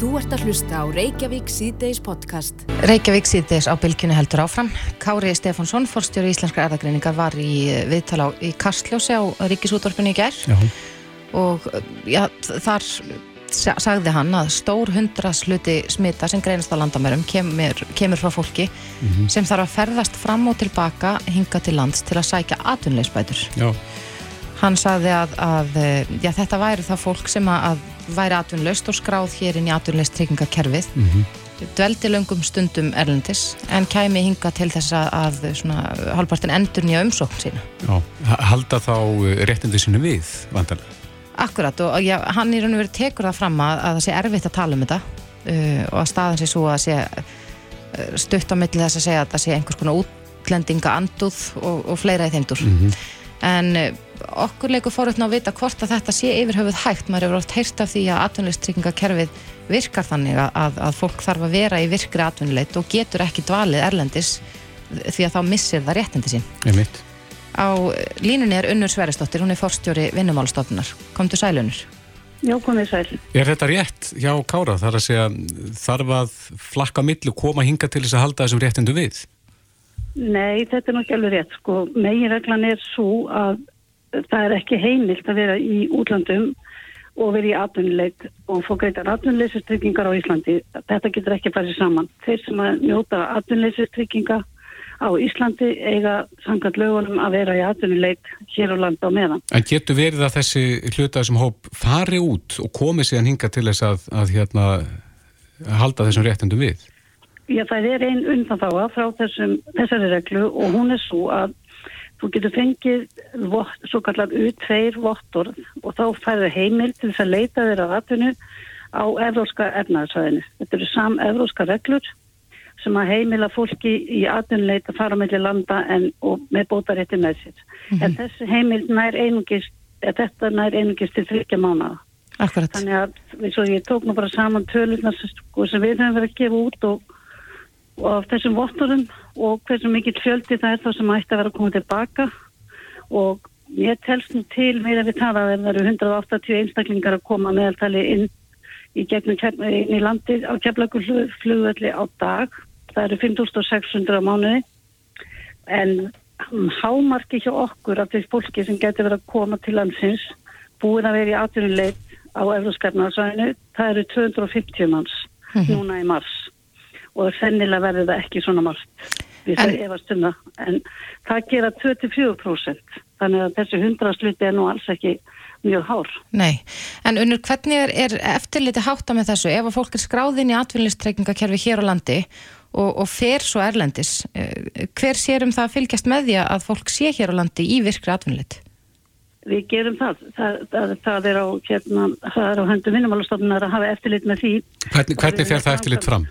Þú ert að hlusta á Reykjavík síðdeis podcast. Reykjavík síðdeis á bylgjunu heldur áfram. Kári Stefánsson, forstjóri Íslenskra erðagreiningar, var í viðtala í Kastljósi á Ríkisútvarpinu í gerð og já, þar sagði hann að stór hundras hluti smita sem greinast á landamörum kemur, kemur frá fólki mm -hmm. sem þarf að ferðast fram og tilbaka hinga til lands til að sækja atvinnleisbætur. Já. Hann sagði að, að já, þetta væri það fólk sem að væri atvinnlaust og skráð hér inn í atvinnleistryggingakerfið mm -hmm. dveldi löngum stundum erlendis en kæmi hinga til þess að svona halvpartin endur nýja umsókn sína. Já, halda þá réttindi sinu við vandarlega? Akkurat og já, hann í raun og veru tekur það fram að, að það sé erfitt að tala um þetta uh, og að staðan sé svo að sé uh, stutt á milli þess að segja að það sé einhvers konar útlendinga anduð og, og fleira í þeimdur. Mm -hmm. En uh, okkur leikur fóröldna að vita hvort að þetta sé yfirhauð hægt. Maður hefur oft heyrt af því að atvinnuleistryggingakerfið virkar þannig að, að fólk þarf að vera í virkri atvinnuleit og getur ekki dvalið erlendis því að þá missir það réttindi sín. Ég mitt. Á línunni er Unnur Sveristóttir, hún er forstjóri vinnumálstofnunar. Komdu sælunur. Já, komið sæl. Er þetta rétt hjá Kára? Þar að segja, þarf að flakka millu, koma hinga til þess að halda þessum réttindu við? Nei, þetta er nokkið alveg rétt. Sko, meginreglan er svo að það er ekki heimilt að vera í útlandum og vera í atvinnuleit og fór greitar atvinnuleysistryggingar á Íslandi. Þetta getur ekki farið saman. Þeir sem að njóta atvinnuleysistrygginga á Íslandi eiga sangat lögunum að vera í atvinnuleit hér á landa á meðan. En getur verið að þessi hluta sem hóp fari út og komi síðan hinga til þess að, að hérna, halda þessum réttendum við? Já, það er einn undan þá að frá þessum, þessari reglu og hún er svo að þú getur fengið vott, svo kallar U2 vottor og þá færður heimil til þess að leita þeirra atvinnu á evróska efnaðsvæðinu. Þetta eru sam-evróska reglur sem að heimila fólki í atvinnuleit að fara mellir landa en, og með bótarétti með sér. Mm -hmm. En þessi heimil nær einungist, þetta nær einungist til þryggja mánuða. Akkurat. Þannig að svo, ég tók nú bara saman tölurna sko, sem við höfum verið að gefa út og, og af þessum votturum og hversu mikill fjöldi það er þá sem ætti að vera að koma tilbaka. Og ég telst nú til að við taða að það eru 180 einstaklingar að koma meðaltali inn í gegnum inn í landi á keflagurflugvelli á dag. Það eru 5.600 á mánuði. En hámarki hjá okkur af því fólki sem getur verið að koma til landsins búin að vera í atvinnuleit á Euróskarnarsvæðinu, það eru 250 manns -hmm. núna í mars og þennilega verður það ekki svona margt við það efast um það en það gera 24% þannig að þessi 100 sluti er nú alls ekki mjög hár. Nei, en unnur hvernig er, er eftirliti hátta með þessu ef að fólk er skráðinn í atvinnlistreikingakerfi hér á landi og, og fer svo erlendis hver sér um það að fylgjast með því að fólk sé hér á landi í virkri atvinnlit? Við gerum það. Það, það, það er á, hérna, á höndum vinnumálastofnunar að hafa eftirlit með því. Hvernig, hvernig fer það eftirlit fram?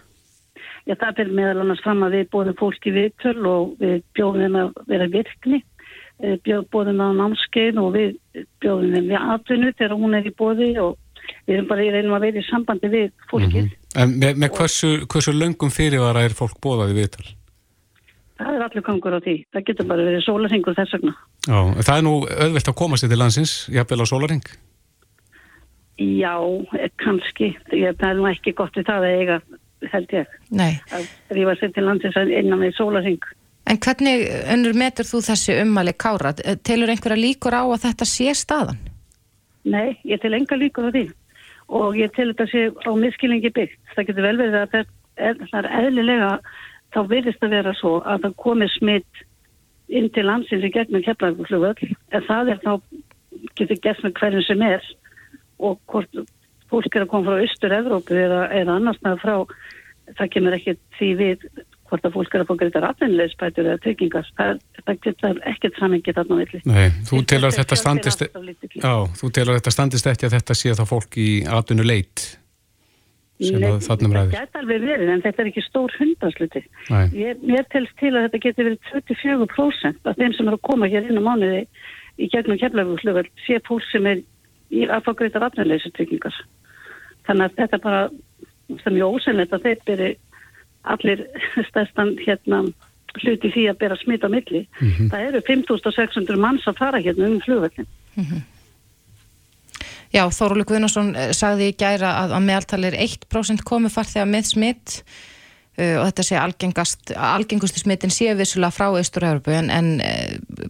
Já, það fyrir meðal annars fram að við bóðum fólki viðtöl og við bjóðum þeim að vera virkni bjóðum á námskeið og við bjóðum þeim við atvinnu þegar hún er í bóði og við erum bara í reynum að vera í sambandi við fólkið. Mm -hmm. En með, með hversu, hversu löngum fyrirvara er fólk bóðaði viðtal? Það er allir gangur á því. Það getur bara verið sólarhengur þess vegna. Já, það er nú öðvilt að komast til landsins, jafnvel á sólarheng? Já, kannski. Ég, það er nú ekki gott við það að eiga, held ég. Nei. Að rífa sér til landsins innan með sólarheng. En hvernig önnur metur þú þessi ummali kára? Telur einhverja líkur á að þetta sé staðan? Nei, ég tel enga líkur á því og ég tel þetta sé á miskilingi byggt. Það getur vel verið að það er eðlilega þá verðist að vera svo að það komi smitt inn til landsins í gegnum keflagflugöld en það er þá getur gert með hverjum sem er og hvort fólk er að koma frá Östur-Evrópu eða, eða annars með frá það kemur ekki því við hvort að fólk er að fá greitar atvinnilegisbætur eða tryggingar, það, það getur ekkert samengið þarna á milli. Nei, þú telur þetta standist já, þú telur þetta standist ekki að þetta sé þá fólk í atvinnuleit sem Nei, þarna ræðir. Þetta geta alveg verið en þetta er ekki stór hundasluti. Ég, ég telst til að þetta getur verið 24% af þeim sem er að koma hér inn á mánuði í gegnum kemlauguflögur sé fólk sem er að fá greitar atvinnilegistryggingar. Þannig að þetta bara sem ég ósennlegt að þeir byrju allir stærstan hérna hluti því að bera smitt á milli. Mm -hmm. Það eru 5.600 manns að fara hérna um flugvöldin. Mm -hmm. Já, Þóróli Guðnarsson eh, sagði í gæra að, að meðaltali er 1% komu farþega með smitt uh, og þetta sé algengast, algengustu smittin sé vissulega frá Ístur-Európu en, en uh,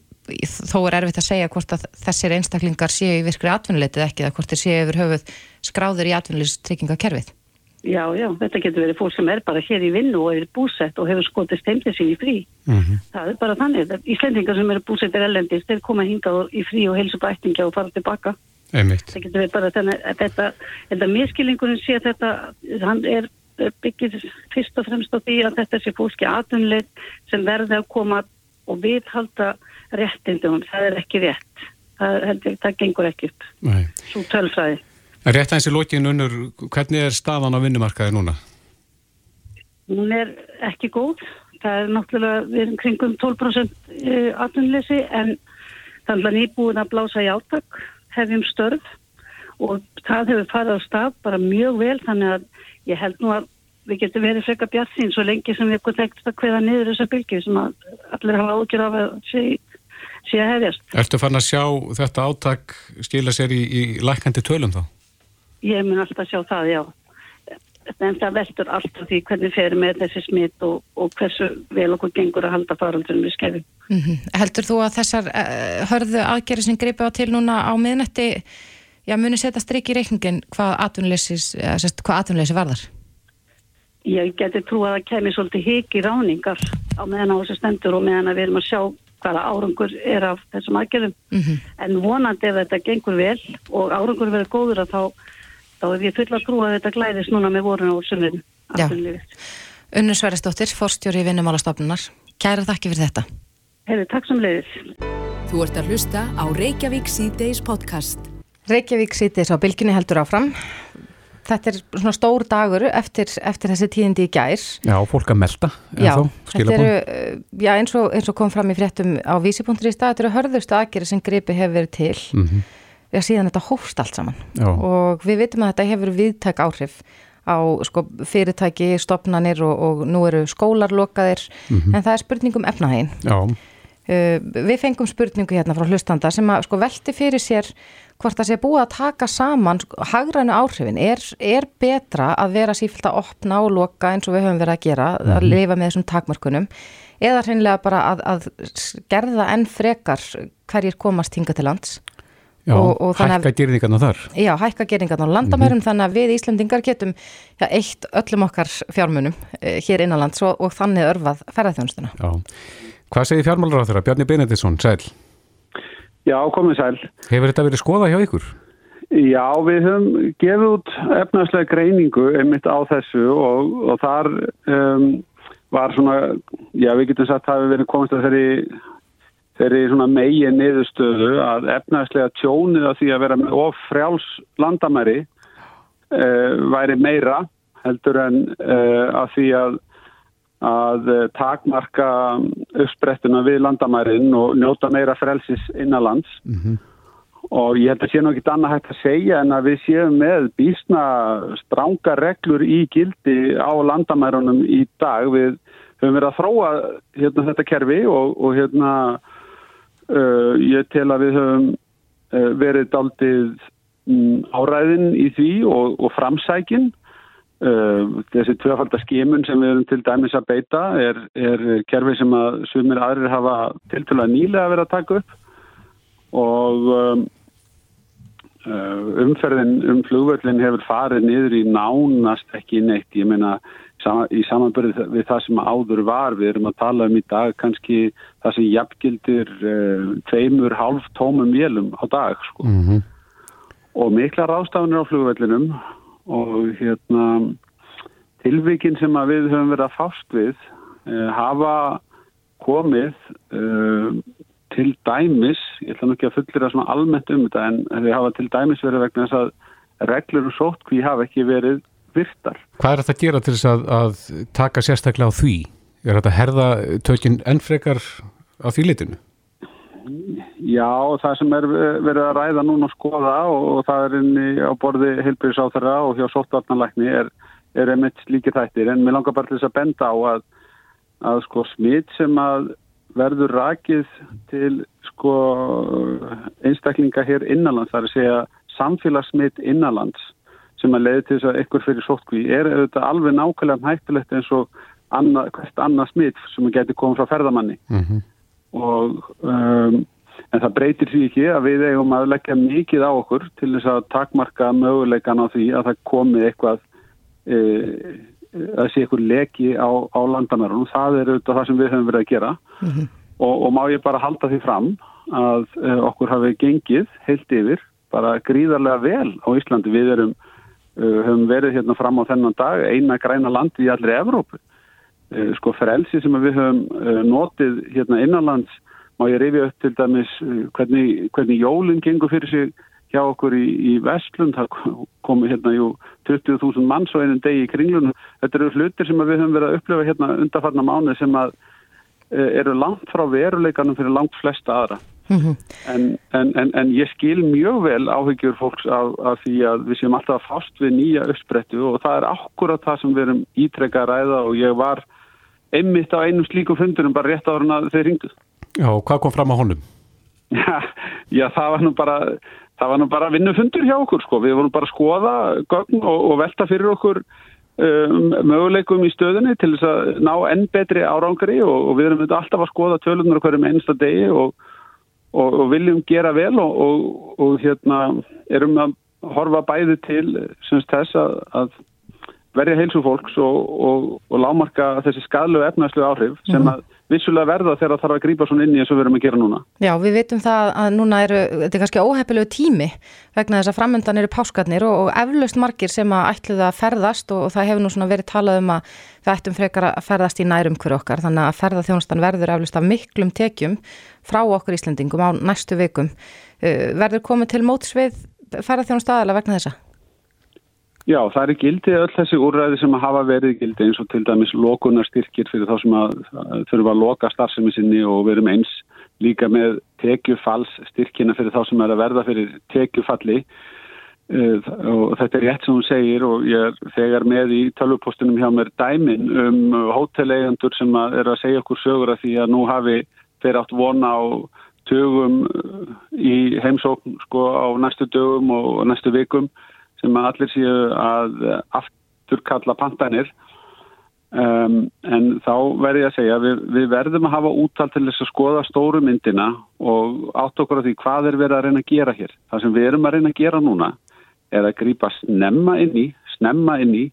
þó er erfitt að segja hvort að þessir einstaklingar séu í virkri atvinnuleitið ekki eða hvort þeir séu yfir höfuð skráður í atvinnuleistryggingakerfið. Já, já, þetta getur verið fólk sem er bara hér í vinnu og er búsett og hefur skotist heimtið sín í frí. Mm -hmm. Það er bara þannig. Íslendingar sem eru búsettir ellendist, þeir koma hingað í frí og heilsu bættinga og fara tilbaka. Einmitt. Það getur verið bara þannig að þetta, þetta miskilingurinn sé þetta, hann er byggir fyrst og fremst á því að þetta sé fólki atvinnuleit sem verði að koma og viðhalda réttindum, það er ekki rétt. Það, heldur, það gengur ekki upp. Nei. svo tölfræði. Rétt aðeins í lókin unnur, hvernig er stafan á vinnumarkaði núna? Hún er ekki góð. Það er náttúrulega, við erum kringum 12% atvinnleysi en þannig að nýbúin að blása í áttak hefjum störf og það hefur farið á stað bara mjög vel þannig að ég held nú að við getum verið frekka bjart sín svo lengi sem við getum tekst að hveða niður þessa bylgi sem allir hafa ágjör af að sé, sé að hefjast. Ertu fann að sjá þetta áttak skila sér í, í lækandi tölum þá? Ég mun alltaf sjá það, já. En það veldur alltaf því hvernig fer með þessi smitt og, og hversu vel okkur gengur að halda faraldunum við skefum. Mm -hmm. Heldur þú að þessar uh, hörðu aðgerri sem greipi á til núna á miðnetti, já muni setja strikk í reikningin hvað atvinnleysi varðar? Ég geti trú að það kemur svolítið hiki ráningar á meðan á þessu stendur og meðan við erum að sjá hvaða árangur er af þessum aðgerðum. Mm -hmm. en vonandi ef þetta gengur vel og árangur verður góður að þá þá er ég fulla trú að þetta glæðist núna með vorun og sunnum Unnur Sveristóttir, forstjóri í vinnumálastofnunar. Kæra þakki fyrir þetta. Hefur, takk sem leiðis Þú ert að hlusta á Reykjavík C-Days podcast. Reykjavík C-Days á bylginni heldur áfram þetta er svona stór dagur eftir, eftir þessi tíðindi í gær. Já, fólk að melda. Já, þá, eru, eh, já eins, og, eins og kom fram í fréttum á vísipunktur í stað, þetta eru hörðustu aðgerið sem gripi hefur verið til. Mm -hmm. Já, síðan þetta hófst allt saman já. og við vitum að þetta hefur viðtæk áhrif á sko, fyrirtæki, stopnanir og, og nú eru skólarlokaðir, mm -hmm. en það er spurningum efnahægin. Já. Uh, við fengum spurningu hérna frá hlustanda sem að sko velti fyrir sér hvort það sé búið að taka saman hagrænu áhrifin, er, er betra að vera sífilt að opna og loka eins og við höfum verið að gera, að mhm. lifa með þessum takmörkunum, eða hreinlega bara að, að gerða enn frekar hverjir komast hinga til lands? Já, og, og hækka gerðingarna þar. Já, hækka gerðingarna á landamærum mm -hmm. þannig að við Íslandingar getum já, eitt öllum okkar fjármunum eh, hér innanlands og, og þannig örfað ferðarþjónustuna Já, hvað segir fjármálur á þeirra? Bjarni Benediktsson, sæl Já, komið sæl. Hefur þetta verið skoða hjá ykkur? Já, við höfum gefið út efnarslega greiningu einmitt á þessu og, og þar um, var svona, já við getum sagt að hefur verið komist að þeirri, þeirri svona megin niðurstöðu að efnarslega tjónið að því að vera með of frjáls landamæri uh, væri meira heldur en uh, að því að að eh, takmarka uppsprettuna við landamærin og njóta meira frelsis innanlands. Mm -hmm. og ég held að sé nú ekki annað hægt að segja en að við séum með bísna stránga reglur í gildi á landamærunum í dag. Við höfum verið að þróa hérna, þetta kerfi og, og hérna uh, ég tel að við höfum uh, verið daldið um, áræðin í því og, og framsækin Uh, þessi tvöfaldaskimun sem við erum til dæmis að beita er, er kerfi sem að sumir aðrir hafa til til að nýlega vera að taka upp og um, umferðin um flugvöldin hefur farið niður í nánast ekki neitt, ég meina sama, í samanbyrð við það sem áður var við erum að tala um í dag kannski það sem jafngildir uh, tveimur hálf tómum vélum á dag sko. mm -hmm. og mikla rástafunir á flugvöldinum og hérna tilvíkin sem við höfum verið að fást við uh, hafa komið uh, til dæmis, ég ætla nú ekki að fullira svona almennt um þetta en þau hafa til dæmis verið vegna þess að reglur og sótkví hafa ekki verið virtar. Hvað er þetta að gera til þess að, að taka sérstaklega á því? Er þetta að herða tökinn ennfrekar á því litinu? Já, það sem er verið að ræða núna og skoða og, það er inn í á borði heilbyrjusáþara og hjá sóttvarnanlækni er, er einmitt líki þættir en mér langar bara til þess að benda á að, að sko smitt sem að verður rakið til sko einstaklinga hér innanlands þar að segja samfélagsmitt innanlands sem að leiði til þess að ykkur fyrir sótkví er auðvitað alveg nákvæmlega hættilegt eins og annað, hvert annað smitt sem getur komið frá ferðamanni mm -hmm. Og um, en það breytir því ekki að við eigum að leggja mikið á okkur til þess að takmarka möguleikan á því að það komi eitthvað e, að sé eitthvað leki á, á landamærunum það er auðvitað það sem við höfum verið að gera mm -hmm. og, og má ég bara halda því fram að e, okkur hafi gengið heilt yfir bara gríðarlega vel á Íslandi við erum Uh, höfum verið hérna fram á þennan dag eina græna landi í allri Evrópu. Uh, sko frelsi sem við höfum uh, notið hérna innanlands má ég rifja upp til dæmis hvernig, hvernig jólinn gengur fyrir sig hjá okkur í, í Vestlund. Það komi hérna jú 20.000 manns á einun degi í kringlunum. Þetta eru hlutir sem við höfum verið að upplifa hérna undarfarna mánu sem að eru langt frá veruleikanum fyrir langt flesta aðra. Mm -hmm. en, en, en, en ég skil mjög vel áhyggjur fólks af, af því að við séum alltaf fast við nýja uppsprettu og það er akkurat það sem við erum ítrekka að ræða og ég var einmitt á einum slíkum fundurum bara rétt ára að þeir ringdu. Já, og hvað kom fram á honum? Já, já það var nú bara það var nú bara vinnufundur hjá okkur sko, við vorum bara að skoða gögn og, og velta fyrir okkur um, möguleikum í stöðunni til þess að ná enn betri árangri og, og við erum alltaf að skoða tölunar hverjum einsta degi og og, viljum gera vel og, og, og hérna erum að horfa bæði til semst þess að, að verja heilsu fólks og lámarka þessi skadlu efnaðslu áhrif sem mhm. að vissulega verða þegar það þarf að grípa svona inn í eins og við erum að gera núna. Já, við veitum það að núna eru, þetta er kannski óhefilegu tími vegna þess að framöndan eru páskarnir og, og eflaust margir sem að ætluða að ferðast og, og það hefur nú svona verið talað um að við ættum frekar að ferðast í nærum hverju okkar þannig að ferðarþjónustan verður eflaust af miklum tekjum frá okkur Íslandingum á næstu vikum. Uh, verður komið til mótsvið ferðarþjónust aðalega vegna þessa? Já, það er gildi öll þessi úrræði sem að hafa verið gildi eins og til dæmis lokunarstyrkir fyrir þá sem að þurfa að loka starfsemi sinni og verum eins líka með tekjufallsstyrkina fyrir þá sem er að verða fyrir tekjufalli. Uh, og þetta er rétt sem hún segir og ég er þegar með í tölvupostunum hjá mér dæmin um hóteleigandur sem að er að segja okkur sögur að því að nú hafi þeir átt vona á tögum í heimsókn sko á næstu dögum og næstu vikum sem allir séu að afturkalla pantanir. Um, en þá verður ég að segja við, við verðum að hafa úttalt til þess að skoða stóru myndina og átt okkur á því hvað er verið að reyna að gera hér. Það sem við erum að reyna að gera núna er að grýpa snemma inn í snemma inn í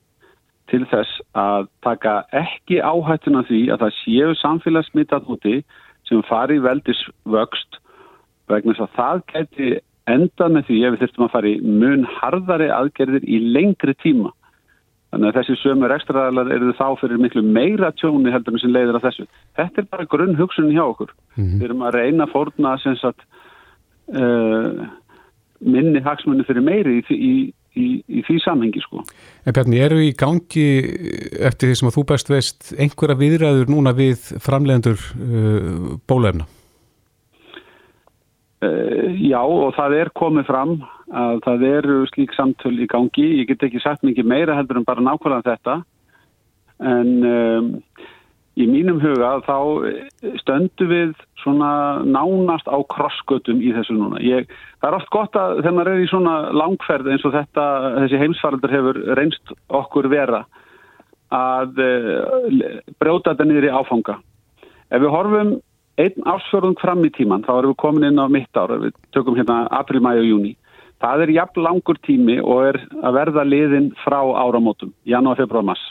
til þess að taka ekki áhættuna því að það séu samfélagsmittat úti sem fari veldis vöxt vegna þess að það geti enda með því ef við þurftum að fara í mun harðari aðgerðir í lengri tíma. Þannig að þessi sömur ekstraðalar eru þá fyrir miklu meira tjóni heldur sem leiðir að þessu. Þetta er bara grunn hugsunin hjá okkur. Mm -hmm. Við erum að reyna fórna sagt, uh, minni hagsmunni fyrir meiri í, í, í, í því samhengi. Sko. En Bjarni, eru í gangi eftir því sem að þú best veist einhverja viðræður núna við framlegendur uh, bólefna? Uh, já og það er komið fram að það eru slík samtöl í gangi. Ég get ekki sagt mikið meira heldur en bara nákvæmlega þetta. En um, í mínum huga þá stöndu við svona nánast á krossgötum í þessu núna. Ég, það er oft gott að þegar maður er í svona langferð eins og þetta, þessi heimsfaraldur hefur reynst okkur vera að uh, brjóta þetta niður í áfanga. Ef við horfum einn ásfjörðung fram í tíman, þá erum við komin inn á mitt ára, við tökum hérna april, mæ og júni. Það er jafn langur tími og er að verða liðin frá áramótum, janúar, februar, mars.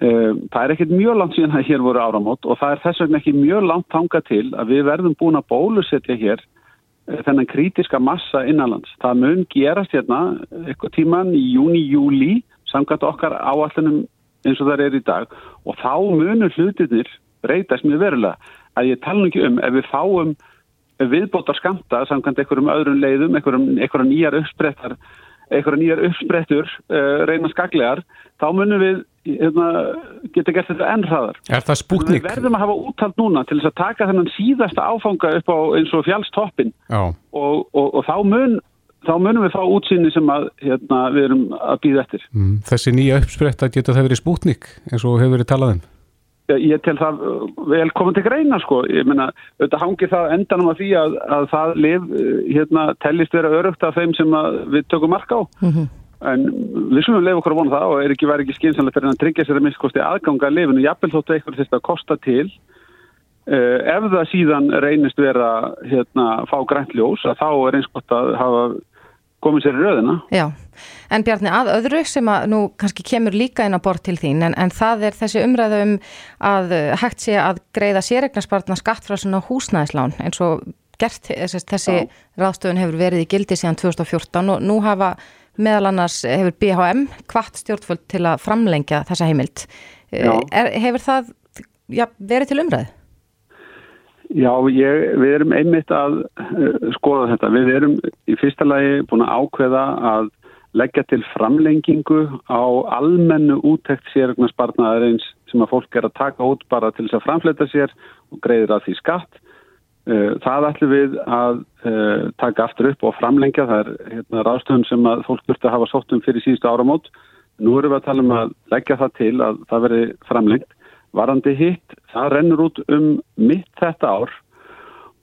Ehm, það er ekkert mjög langt síðan að hér voru áramót og það er þess vegna ekki mjög langt tanga til að við verðum búin að bólusetja hér eh, þennan krítiska massa innanlands. Það mun gerast hérna eitthvað tíman í júni, júli, samkvæmt okkar áallunum eins og það er í dag og þá munur hlutinir breytast mjög verulega að ég tala ekki um ef við fáum viðbótar skamta samkvæmt einhverjum öðrum leiðum, einhverjum nýjar uppsprettar, einhverjum nýjar uppsprettur uh, reyna skaglegar, þá munum við hérna, geta gert þetta ennræðar. Er það spútnik? Við verðum að hafa úttalt núna til þess að taka þennan síðasta áfanga upp á eins og fjálstoppin og, og, og þá mun þá munum við fá útsýni sem að, hérna, við erum að býða eftir. Mm, þessi nýja uppspretta geta það verið spútnik eins og hefur verið talað um? Ég tel það vel komið til greina sko, ég menna, auðvitað hangir það endanum að því að, að það liv hérna tellist vera örugt af þeim sem við tökum marka á mm -hmm. en við skulum lefa okkur að vona það og er ekki verið ekki skynsanlega fyrir að tryggja sér að minnst aðganga að lifinu, jafnvel þóttu eitthvað þess að kosta til uh, ef það síðan reynist vera hérna fá græntljós að þá er eins gott að hafa komið sér í röðina. Já, en Bjarni að öðru sem að nú kannski kemur líka inn á bort til þín en, en það er þessi umræðu um að uh, hægt sé að greiða sérregnarspartna skatt frá svona húsnæðislán eins og gert þessi, þessi ráðstöfun hefur verið í gildi síðan 2014 og nú hafa meðal annars hefur BHM kvart stjórnföld til að framlengja þessa heimild. Er, hefur það já, verið til umræðu? Já, ég, við erum einmitt að uh, skoða þetta. Við erum í fyrsta lagi búin að ákveða að leggja til framlengingu á almennu útækt sérregnarspartnaðarins sem að fólk er að taka út bara til þess að framfleta sér og greiðir að því skatt. Uh, það ætlum við að uh, taka aftur upp og framlengja. Það er hérna, ráðstöðum sem að fólk þurfti að hafa sóttum fyrir síðustu áramót. Nú erum við að tala um að leggja það til að það veri framlengt. Varandi hitt, það rennur út um mitt þetta ár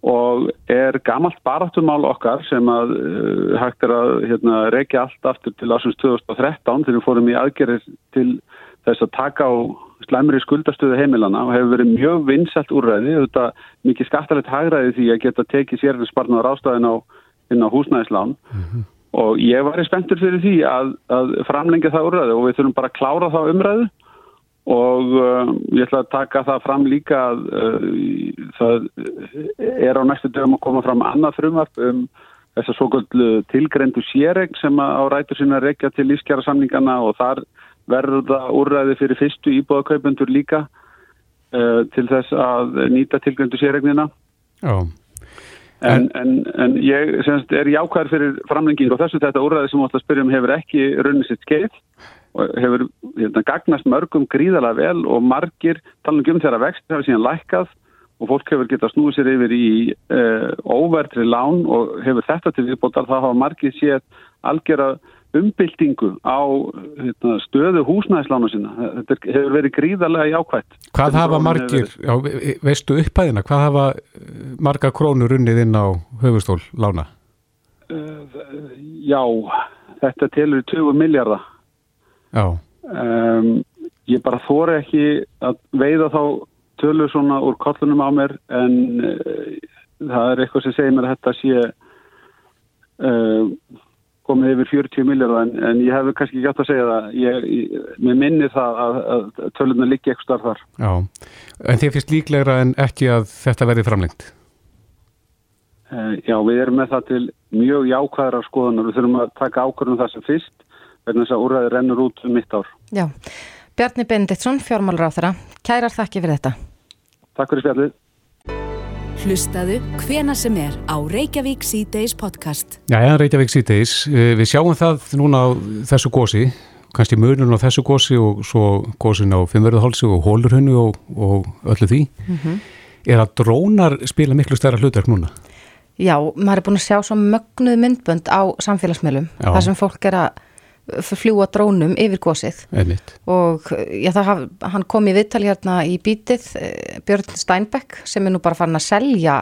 og er gamalt baráttumál okkar sem að uh, hægt er að hérna, reykja allt aftur til ásins 2013 þegar við fórum í aðgerir til þess að taka á slæmri skuldastöðu heimilana og hefur verið mjög vinsalt úrræði, þetta mikið skattalegt hagraði því að geta tekið sérfisbarnar ástæðin á, á húsnæðislán mm -hmm. og ég var í spenntur fyrir því að, að framlengja það úrræði og við þurfum bara að klára það umræðu og uh, ég ætla að taka það fram líka að uh, það er á næstu dögum að koma fram annað frumvarp um þess að svo kvöldu tilgrendu séreg sem á rætur sína rekja til lífskjara samningana og þar verður það úrræði fyrir fyrstu íbúðakaupendur líka uh, til þess að nýta tilgrendu séregnina Já En, en, en ég semst, er jákvæður fyrir framlenging og þessu. Þetta úrræði sem við ætlum að spyrja um hefur ekki runnið sitt skeið og hefur hérna, gagnast mörgum gríðalega vel og margir talanum um þeirra vext hefur síðan lækkað og fólk hefur getað snúið sér yfir í uh, óvertri lán og hefur þetta til viðbótar þá hafa margir séð algjörða umbyltingu á hérna, stöðu húsnæðislánu sína. Þetta hefur verið gríðarlega jákvægt. Hvað hafa margir, já, veistu upphæðina, hvað hafa marga krónur unnið inn á höfustól lána? Já, þetta telur 20 miljardar. Um, ég bara þóri ekki að veiða þá tölur svona úr kollunum á mér en uh, það er eitthvað sem segir mér að þetta sé uh, komið yfir 40 miljardar en, en ég hef kannski gætt að segja það ég, ég, mér minni það að, að tölurna liggi ekki starf þar Já, en þið finnst líklegra en ekki að þetta verði framlengt? Uh, já, við erum með það til mjög jákvæðar af skoðunar, við þurfum að taka ákvörðum það sem fyrst vegna þess að úrræði rennur út um mitt ár. Já, Bjarni Benditsson, fjármálur á þeirra, kærar þakki fyrir þetta. Takk fyrir spjallið. Hlustaðu hvena sem er á Reykjavík C-Days podcast. Já, ja, Reykjavík C-Days, eh, við sjáum það núna á þessu gósi, kannski mörnun á þessu gósi og svo gósin á Fimmverðahálsi og Hólurhönnu og, og öllu því. Mm -hmm. Er að drónar spila miklu stærra hlutverk núna? Já, maður er búin að sjá svo mögnuð myndbönd á samfélagsmiðlum, þar sem fólk er að fljúa drónum yfir gósið og já, haf, hann kom í viðtali hérna í bítið eh, Björn Steinbeck sem er nú bara farin að selja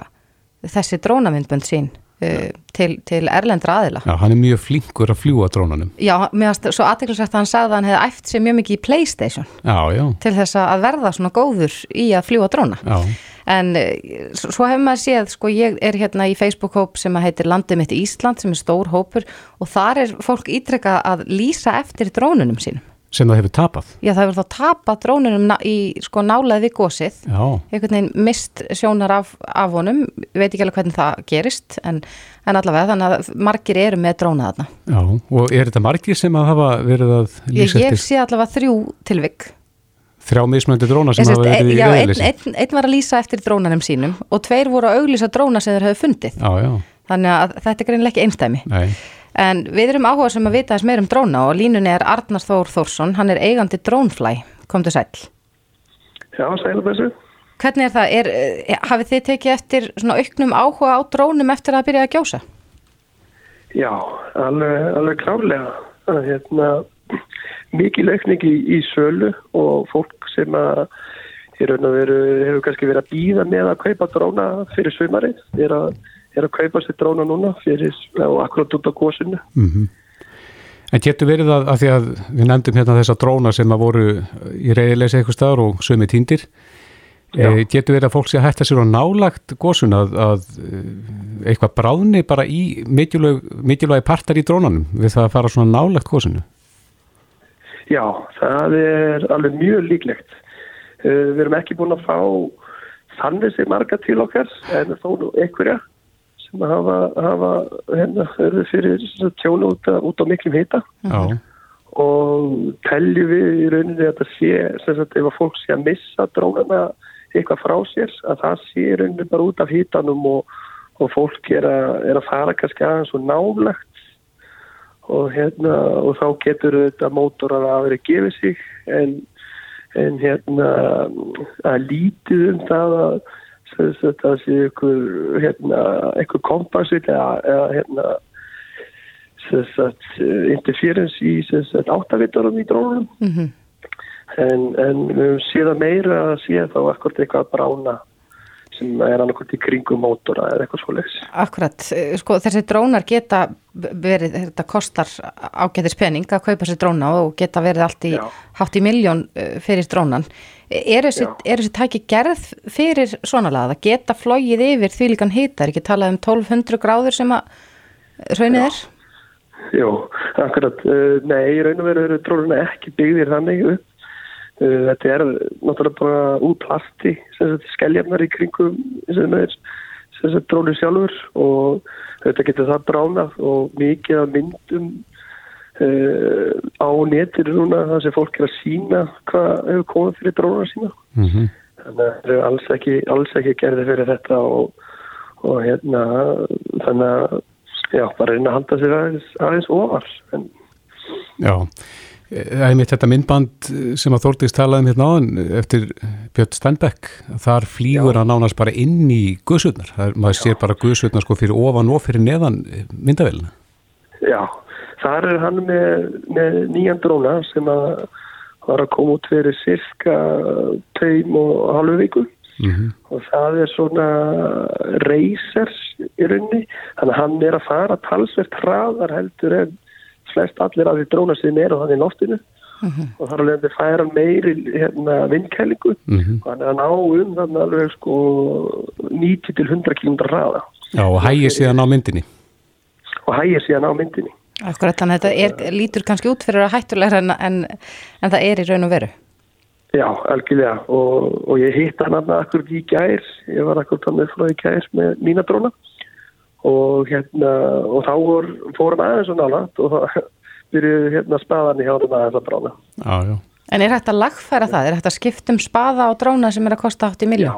þessi drónamindbönd sín uh, til, til erlendra aðila. Já, hann er mjög flinkur að fljúa drónanum Já, mér svo aðeinsvægt að hann sagði að hann hefði æft sér mjög mikið í Playstation já, já. til þess að verða svona góður í að fljúa dróna. Já en eh, svo hefur maður séð, sko ég er hérna í Facebook-hóp sem heitir Landið mitt Ísland sem er stór hópur og þar er fólk ítrekka að lýsa eftir drónunum sínum. Sem það hefur tapað? Já, það hefur þá tapað drónunum í sko nálaði gósið, einhvern veginn mist sjónar af, af honum, veit ekki alveg hvernig það gerist en, en allavega þannig að margir eru með dróna þarna. Já, og er þetta margir sem að hafa verið að lýsa eftir? Ég sé allavega þrjú tilvik þrjá mismöndi dróna sem hafa verið í reyðleysi einn ein, ein var að lýsa eftir drónanum sínum og tveir voru að auglýsa dróna sem þeir hafi fundið. Já, já. þannig að þetta er greinlega ekki einstæmi Nei. en við erum áhuga sem að vita þess meir um dróna og línunni er Arnar Þór Þórsson hann er eigandi Drónfly, kom til sæl Já, sæl þessu Hvernig er það, er, eh, hafið þið tekið eftir svona auknum áhuga á drónum eftir að byrja að gjósa? Já, alveg, alveg klárlega. Hérna mikið leikning í, í sölu og fólk sem að veru hefur kannski verið að býða með að kaupa dróna fyrir sumarið, er að, er að kaupa sér dróna núna fyrir, og akkurat út á gósinu. Mm En getur verið að, að því að við nefndum hérna þessa dróna sem að voru í reyðileysi eitthvað staðar og sömi týndir, e, getur verið að fólk sé að hætta sér á nálagt gósun að, að eh, eitthvað bráðni bara í mikilvægi partar í drónanum við það að fara svona nálagt gósunu? Já, það er alveg mjög líklegt. Uh, við erum ekki búin að fá þannig sem marga til okkar en þó nú einhverja sem hafa, hafa hérna, fyrir tjónu út, út á miklum hita Já. og telju við í rauninni að það sé, sem sagt, ef að fólk sé að missa drónana eitthvað frá sér, að það sé í rauninni bara út af hitanum og, og fólk er að, er að fara kannski aðeins og nálagt og hérna, og þá getur þetta mótorar að vera gefið sig en, en hérna að lítið um það að það sé ykkur hérna, ykkur kompassil eða, eða hérna interference í áttavittarum í drónunum mm -hmm. en, en við síðan meira að sé þá ekkert eitthvað brána sem er annarkot í kringum mótora eða eitthvað svo leiðs. Akkurat, sko þessi drónar geta verið, þetta kostar ágæðis pening að kaupa sér dróna og geta verið allt í hátt í miljón eh, fyrir drónan. Er þessi, er þessi tæki gerð fyrir svona? Það geta flóið yfir því líkan hýta, er ekki talað um 1200 gráður sem að raunir er? Jó, akkurat. Uh, nei, raun og veru eru tróðuna ekki byggðir þannig upp. Uh, þetta er náttúrulega bara úr plasti, skeljarnar í kringum tróðu sjálfur og þetta getur það bránað og mikið af myndum Uh, á netir núna það sem fólk er að sína hvað hefur komið fyrir drónar sína mm -hmm. þannig að það er alls ekki, alls ekki gerði fyrir þetta og, og hérna þannig að já, bara reyna að halda sér aðeins, aðeins ofar en... Já, það er mitt þetta myndband sem að Þórtís talaði um hérna áðan eftir Björn Stenbeck. Þar flýgur að nánast bara inn í guðsutnar, maður sér bara guðsutnar sko fyrir ofan og fyrir neðan myndavelina Já Þar er hann með, með nýjan dróna sem að var að koma út fyrir cirka tveim og halvu viku. Mm -hmm. og það er svona reysers í raunni þannig að hann er að fara talsvert hraðar heldur en flest allir af því dróna sem er og þannig í loftinu. Mm -hmm. og þar alveg að færa meiri hérna, vindkælingu mm -hmm. og hann er að ná um þannig alveg sko 90-100 km hraða. Já og hægir síðan á myndinni. Og hægir síðan á myndinni. Akkurat, þannig að þetta er, lítur kannski út fyrir að hættulegra en, en, en það er í raun og veru. Já, algjörlega. Og, og ég hitt hann aðna akkurat í gær, ég var akkurat hann með frá í gær með mína dróna og hérna, og þá vor, fórum aðeins og nálat og það byrjuði hérna spaðan í hjálpum aðeins að. Já, já. En er að lagfæra það? Er að skiptum spaða á dróna sem er að kosta 80 miljón?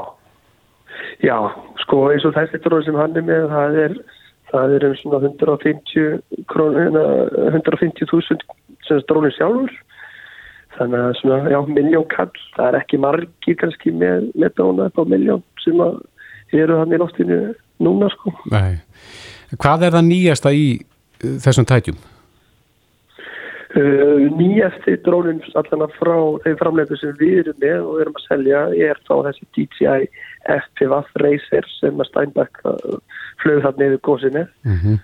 Já, já, sko eins og þessi dróna sem hann er með, það er það er um svona 150 150.000 sem drónir sjálfur þannig að svona, já, miljónkall það er ekki margir kannski með, með dróna upp á miljón sem eru hann í loftinu núna sko Nei. Hvað er það nýjasta í uh, þessum tætjum? Uh, nýjasti drónin allan frá þeim framleitu sem við erum með og erum að selja er þá þessi DJI FPV Racer sem að Steinbeck uh, flög þarna yfir góðsynni mm -hmm.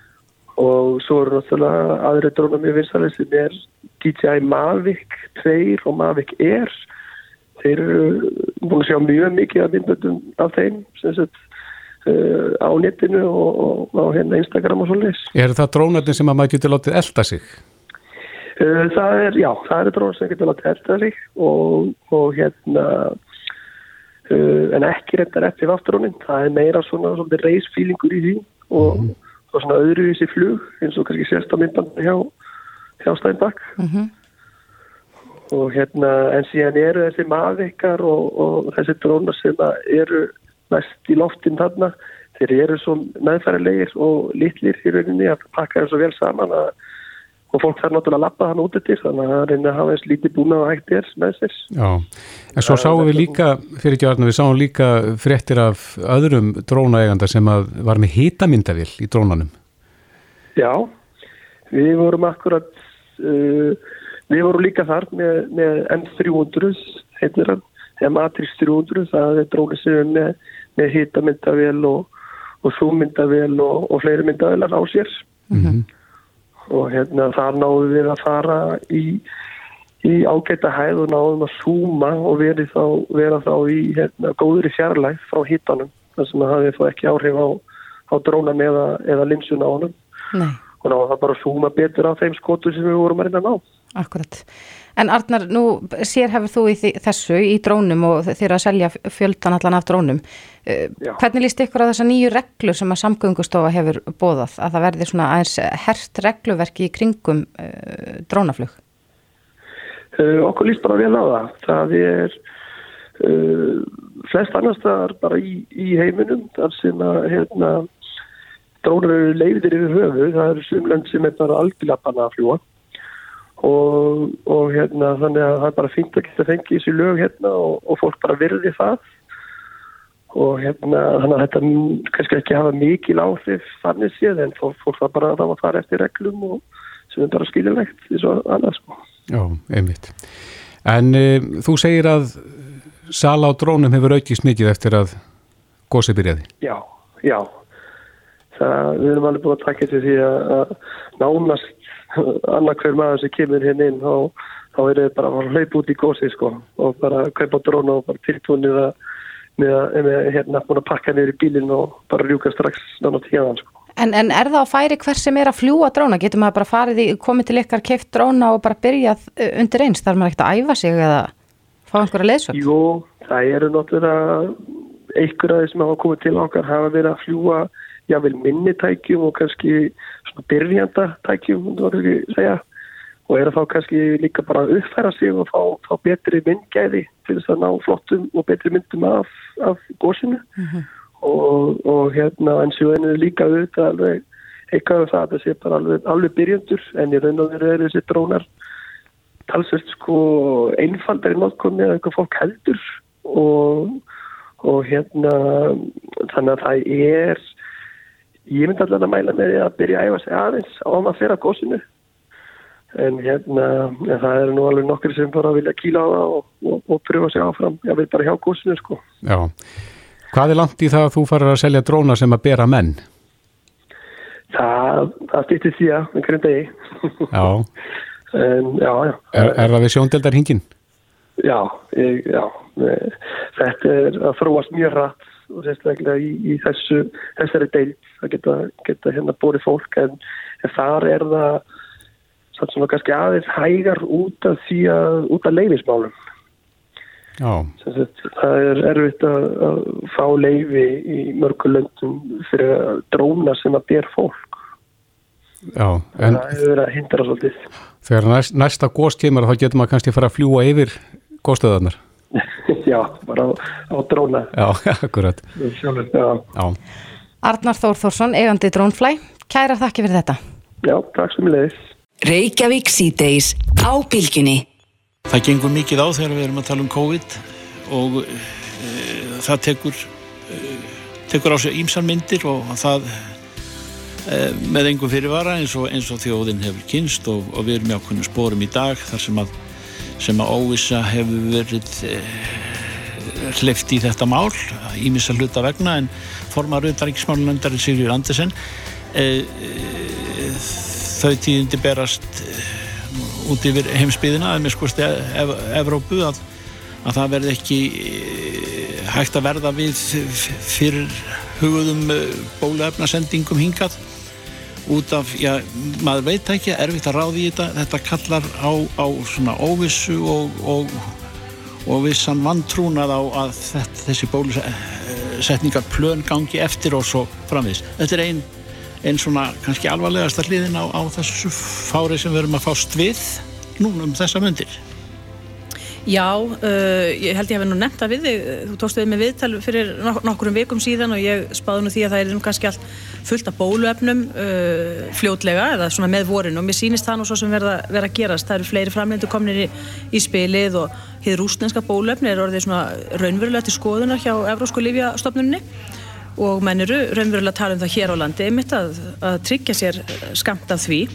og svo eru náttúrulega aðri drónar mjög vinsalega sem er DJI Mavic 2 og Mavic Air þeir eru búin að sjá mjög mikið af myndböndum af þeim sem uh, á netinu og, og á hérna Instagram og svolítið. Er það drónarnir sem að maður getur látið elda sig? Uh, það er, já, það eru drónar sem getur látið elda sig og, og hérna Uh, en ekki reyndar eftir afturrónin það er meira svona, svona reysfílingur í því og, mm -hmm. og svona öðruvísi flug eins og kannski sérst á myndbandi hjá, hjá Steinbach mm -hmm. og hérna en síðan eru þessi maðvikar og, og þessi drónar sem eru mest í loftin þarna þeir eru svo meðfærilegir og litlir í rauninni að pakka þeim svo vel saman að og fólk þarf náttúrulega að lappa hann út eftir þannig að það reyna að hafa eins lítið búna og hægt er með sér. Já, en svo sáum við líka, fyrir tjárna, við sáum líka fréttir af öðrum drónaeganda sem var með hitamyndavill í drónanum. Já, við vorum akkurat, uh, við vorum líka þar með, með M300, heitir hann, þegar Matrix 300 það er dróni sem er með, með hitamyndavél og, og súmyndavél og, og fleiri myndavélar á sér. Og hérna þar náðum við að fara í, í ágæta hæð og náðum að súma og verið þá, vera þá í hérna, góður í fjarlæg frá hitanum þar sem að hafið þá ekki áhrif á, á drónan eða, eða linsuna á honum. Nei, og náðum það bara að súma betur á þeim skotu sem við vorum að reyna að ná. Akkurat. En Arnar, nú sér hefur þú í þessu í drónum og þeir að selja fjöldan allan af drónum. Eh, Já. Hvernig líst ykkur á þessa nýju reglur sem að samgöngustofa hefur bóðað að það verði svona aðeins hert regluverki í kringum uh, drónaflug? Uh, okkur líst bara vel á það. Það er uh, flest annars staðar bara í, í heiminum þar sem að hérna, drónar eru leiðir yfir höfu. Það eru sumlönd sem er bara algjörlega banna að fljúa og, og hérna, þannig að það er bara fínt að geta fengið þessi lög hérna og, og fólk bara virði það og hérna þannig að þetta kannski ekki hafa mikil áhrif þannig séð en fólk, var bara það var að fara eftir reglum og sem er bara skiljulegt eins og annars sko. Já, einmitt. En uh, þú segir að sala á drónum hefur aukist mikið eftir að gósið byrjaði. Já, já. Það, við erum alveg búin að taka til því að, að nánast annað hver maður sem kemur hérna inn þá, þá er það bara að hlaupa út í gósi sko og bara kaupa dróna og bara tiltúnið að með að hérna búin að pakka niður í bílinn og bara rjúka strax nána tíðan sko. En, en er það á færi hver sem er að fljúa dróna? Getur maður bara farið í, komið til ykkar keift dróna og bara byrjað uh, undir eins? Þarf maður ekkert að æfa sig eða fá einhverja leiðsvöld? Jú, það eru náttúrulega einhverja þeir sem hafa komið til okkar hafa verið að fljúa jável minni tækjum og kannski byrjanda voru ekki segja og eru þá kannski líka bara að uppfæra sig og fá, fá betri myndgæði til þess að ná flottum og betri myndum af, af gósinu og, og hérna en svo ennur líka auðvitað alveg eitthvað um það að það sé bara alveg, alveg byrjandur en í raun og veru eru þessi drónar talsvist sko einfaldari notkunni eða eitthvað fólk heldur. Og, og hérna þannig að það er ég myndi allan að mæla með því að byrja að æfa sig aðeins á að maður fyrir að gósinu en hérna en það eru nú alveg nokkur sem bara vilja kýla á það og, og, og pröfa sig áfram ég veit bara hjá gósinu sko Já. Hvað er langt í það að þú farir að selja dróna sem að bera menn? það, það stýttir því að einhverjum degi Já. en já, já Er, er það við sjóndeldar hingin? Já, ég, já, þetta er að þróast mjög rætt og sérstaklega í, í þessu, þessari deild að geta, geta hérna bórið fólk en, en þar er það satt svona kannski aðeins hægar út af því að, út af leifismálum. Það er erfitt að, að fá leifi í mörgu löndum fyrir að dróna sem að ber fólk. Já, en það hefur verið að hindra svolítið. þegar næst, næsta gós kemur þá getur maður kannski fara að fljúa yfir góðstöðarnar. Já, bara á, á dróna. Já, akkurat. Sjálfur, já. Já. Arnar Þór Þórsson, eigandi Drónflæ, kæra þakki fyrir þetta. já, takk sem leiðis. Reykjavík síðdeis á bylginni. Það gengur mikið á þegar við erum að tala um COVID og e, það tekur, e, tekur á sig ímsar myndir og það e, með engum fyrirvara eins og, eins og þjóðin hefur kynst og, og við erum í ákveðnum spórum í dag þar sem að, sem að óvisa hefur verið hleyft í þetta mál ímissa hluta vegna en formar auðvaríksmálunendari Sigurður Andersen. E, e, þau tíðindi berast út yfir heimsbyðina að með skoðst Ev Evrópu að, að það verði ekki eh, hægt að verða við fyrir hugðum bóluefnasendingum hingað. Út af, já, maður veit ekki erfitt að ráði í þetta, þetta kallar á, á svona óvissu og, og, og vissan vantrúnað á að þessi bólusetningar plön gangi eftir og svo framvís. Þetta er einn einn svona kannski alvarlegasta hliðin á, á þessu fári sem við erum að fást við núna um þessa myndir Já, uh, ég held ég hef nú nefnt það við þig, þú tókst við með viðtal fyrir nok nokkurum vikum síðan og ég spáði nú því að það er nú kannski allt fullt af bóluefnum uh, fljótlega eða svona með vorin og mér sýnist það nú svo sem verða að gerast, það eru fleiri framlendu komnir í, í spilið og hér rúsnenska bóluefni er orðið svona raunverulega til skoðunar hjá Evrósku Lífjastofnunni og menn eru raunverulega að tala um það hér á landi einmitt að, að tryggja sér skamt af því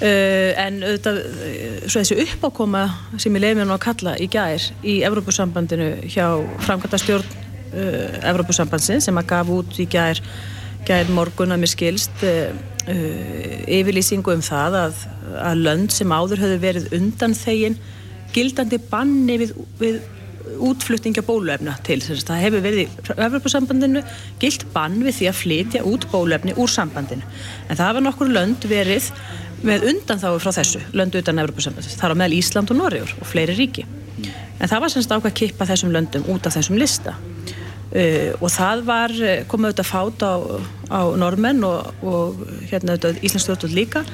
Uh, en auðvitað, uh, svo þessi uppákoma sem ég leiði mér nú að kalla í gær í Evrópusambandinu hjá framkvæmta stjórn uh, Evrópusambandsins sem að gaf út í gær, gær morgun að mér skilst uh, yfirlýsingu um það að, að lönd sem áður höfðu verið undan þegin gildandi banni við, við útflutninga bólöfna til þess að það hefur verið í Evropasambandinu gilt bann við því að flytja út bólöfni úr sambandinu. En það var nokkur lönd verið með undanþáu frá þessu, löndu utan Evropasambandinu það var meðal Ísland og Norrjur og fleiri ríki. En það var semst ákvað að kippa þessum löndum út af þessum lista. Uh, og það var komið auðvitað fát á, á normenn og, og hérna auðvitað Íslands stjórnvöld líka.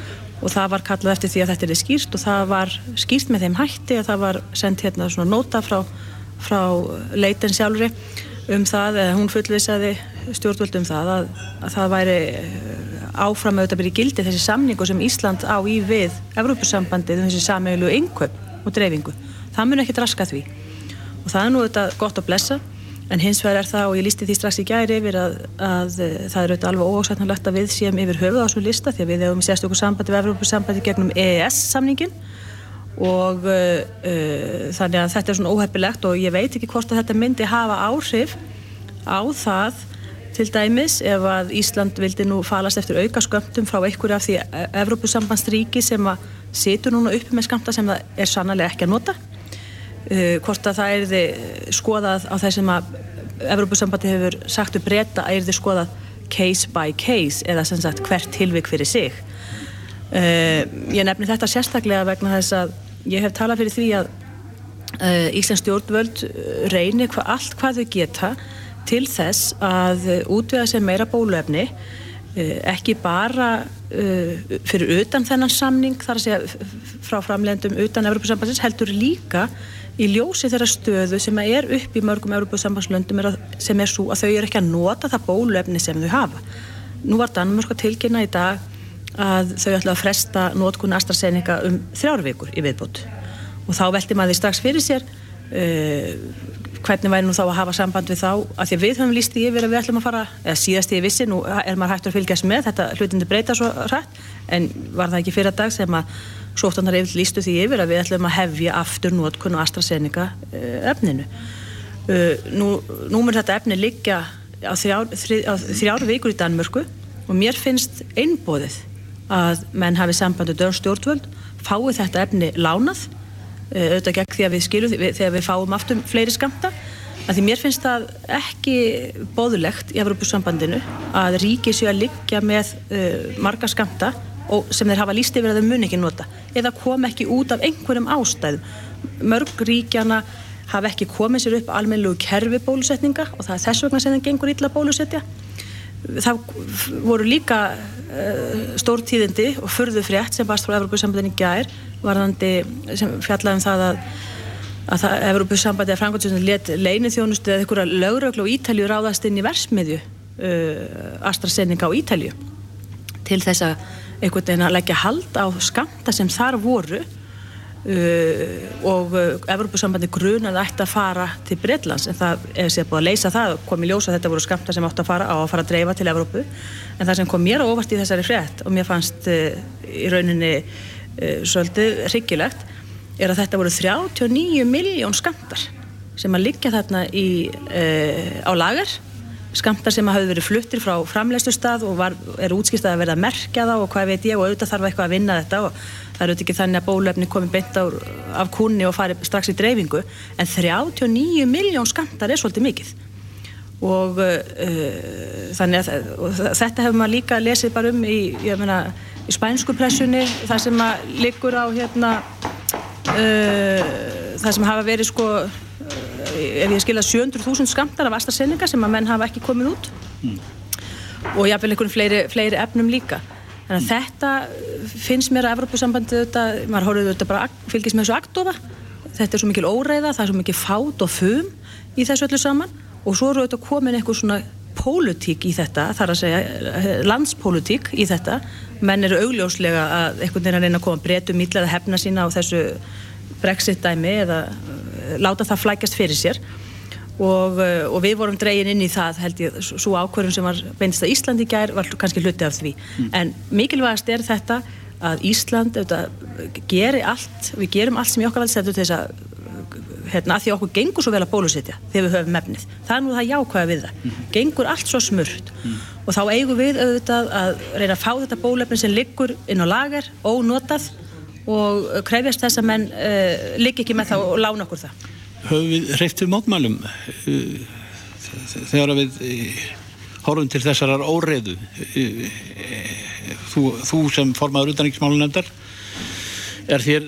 Og það var kallað eftir því að þetta er skýrt og það var skýrt með þeim hætti að það var sendt hérna svona nota frá frá leitin sjálfri um það, eða hún fullvisaði stjórnvöld um það að, að það væri áfram auðvitað byrja gildi þessi samningu sem Ísland á í við Evrópusambandið um þessi sameilu yngöp og dreifingu. Það mun ekki draska því og það er nú auðvitað gott að blessa en hins vegar er það og ég lísti því strax í gæri yfir að, að það er auðvitað alveg ósættanlegt að við séum yfir höfuð á þessu lista því að við hefum sérstökur sambandi við Evrópusambandi gegnum EES samningin og uh, uh, þannig að þetta er svona óheppilegt og ég veit ekki hvort að þetta myndi hafa áhrif á það til dæmis ef að Ísland vildi nú falast eftir auka skömmtum frá einhverju af því Evrópusambandsríki sem að situr núna uppi með skamta sem það er sannlega ekki að nota. Uh, hvort að það er þið skoðað á þessum að Evrópusambandi hefur sagt upp breyta að er þið skoðað case by case eða sem sagt hvert tilvik fyrir sig. Ég nefni þetta sérstaklega vegna þess að ég hef talað fyrir því að uh, Íslands stjórnvöld reynir hva, allt hvað þau geta til þess að útvega sér meira bólöfni uh, ekki bara uh, fyrir utan þennan samning þar að segja frá framlegndum utan Evropasambansins heldur líka í ljósi þeirra stöðu sem er upp í mörgum Evropasambandslöndum sem er svo að þau eru ekki að nota það bólöfni sem þau hafa. Nú var Danmörk að tilkynna í dag að þau ætla að fresta nótkunni AstraZeneca um þrjárvíkur í viðbútt og þá veldi maður því strax fyrir sér uh, hvernig væri nú þá að hafa samband við þá? Að því að við höfum líst í yfir að við ætlum að fara eða síðast í vissi, nú er maður hægt að fylgjast með þetta hlutindi breyta svo hrætt en var það ekki fyrir dag sem að sóftanar yfir lístu því yfir að við ætlum að hefja aftur nótkunni AstraZeneca uh, efninu? Uh, nú, nú mér þetta efni liggja á þrjár, þrjár vikur í Danmörku og mér finnst einbóðið að menn hafi samband og dörr stjórnvöld fái þetta efni lánað auðvitað gegn því að við skilum þegar við fáum aftur fleiri skamta að því mér finnst það ekki bóðulegt í Evropasambandinu að ríki séu að liggja með uh, marga skamta sem þeir hafa líst yfir að þau mun ekki nota. Eða kom ekki út af einhverjum ástæðum. Mörg ríkjana hafa ekki komið sér upp almennilugu kerfi bólusetninga og það er þess vegna sem þeim gengur illa bólusetja. Það voru líka uh, stórtíðindi og förðu frétt sem bast frá Evropasambandinu gær varðandi sem fjallaðum það að að það Evropasambandi að Frankværtsjóðin let leini þjónustu eða einhverja lögröglu og Ítalju ráðast inn í versmiðju uh, AstraZeneca á Ítalju til þess að einhvern veginn að leggja hald á skamta sem þar voru Uh, og uh, Evropasambandi grunar ætti að fara til Breitlands en það er sér búið að leysa það kom í ljósa að þetta voru skamta sem átti að fara á að fara að dreifa til Evrópu. En það sem kom mér óvart í þessari frétt og mér fannst uh, í rauninni svolítið hryggilegt er að þetta voru 39 miljón skamtar sem að liggja þarna í, á lagar skamtar sem hafi verið fluttir frá framleistu stað og var, er útskýrst að verða að merkja þá og hvað veit ég og auðvitað þarf eitthvað að vinna þetta og það er auðvitað ekki þannig að bólefni komi beint á, af kunni og fari strax í dreifingu. En 39 miljón skamtar er svolítið mikið og uh, þannig að þetta hefur maður líka lesið bara um í, meina, í spænsku pressunni það sem maður liggur á hérna uh, það sem hafa verið sko ef ég skilja 700.000 skamtar af AstraZeneca sem að menn hafa ekki komið út. Mm. og jáfnvel einhvern fleiri, fleiri efnum líka. Þannig að þetta finnst mér að Evropasambandi þetta, maður horfður þetta bara fylgis með þessu aktofa þetta er svo mikil óreiða, það er svo mikil fát og fum í þessu öllu saman og svo eru þetta komin eitthvað svona pólutík í þetta, þar að segja landspólutík í þetta. Menn eru augljóslega að einhvern veginn að reyna að koma breytum ítla eða hefna sína á þessu brexit dæmi eða láta það flækast fyrir sér. Og, og við vorum dregin inn í það held ég, svo ákverðum sem var beinist að Íslandi gær var kannski hluti af því. Mm. en mikilvægast er þetta að Ísland auðvitað, geri allt, við gerum allt sem í okkar valdstættu til þess að hérna, að því okkur gengur svo vel að bólusetja þegar við höfum mefnið. Það er nú það jákvæða við það. Gengur allt svo smurt og þá eigum við auðvitað að reyna að fá þetta bólefni sem liggur inn á lager, ónotað og krefjast þess að menn uh, liggi ekki með það og lána okkur það. Höfum við við mótmælum uh, þegar við uh, horfum til þessarar óreiðu uh, þú, þú sem formaður utanriksmálunemndar er þér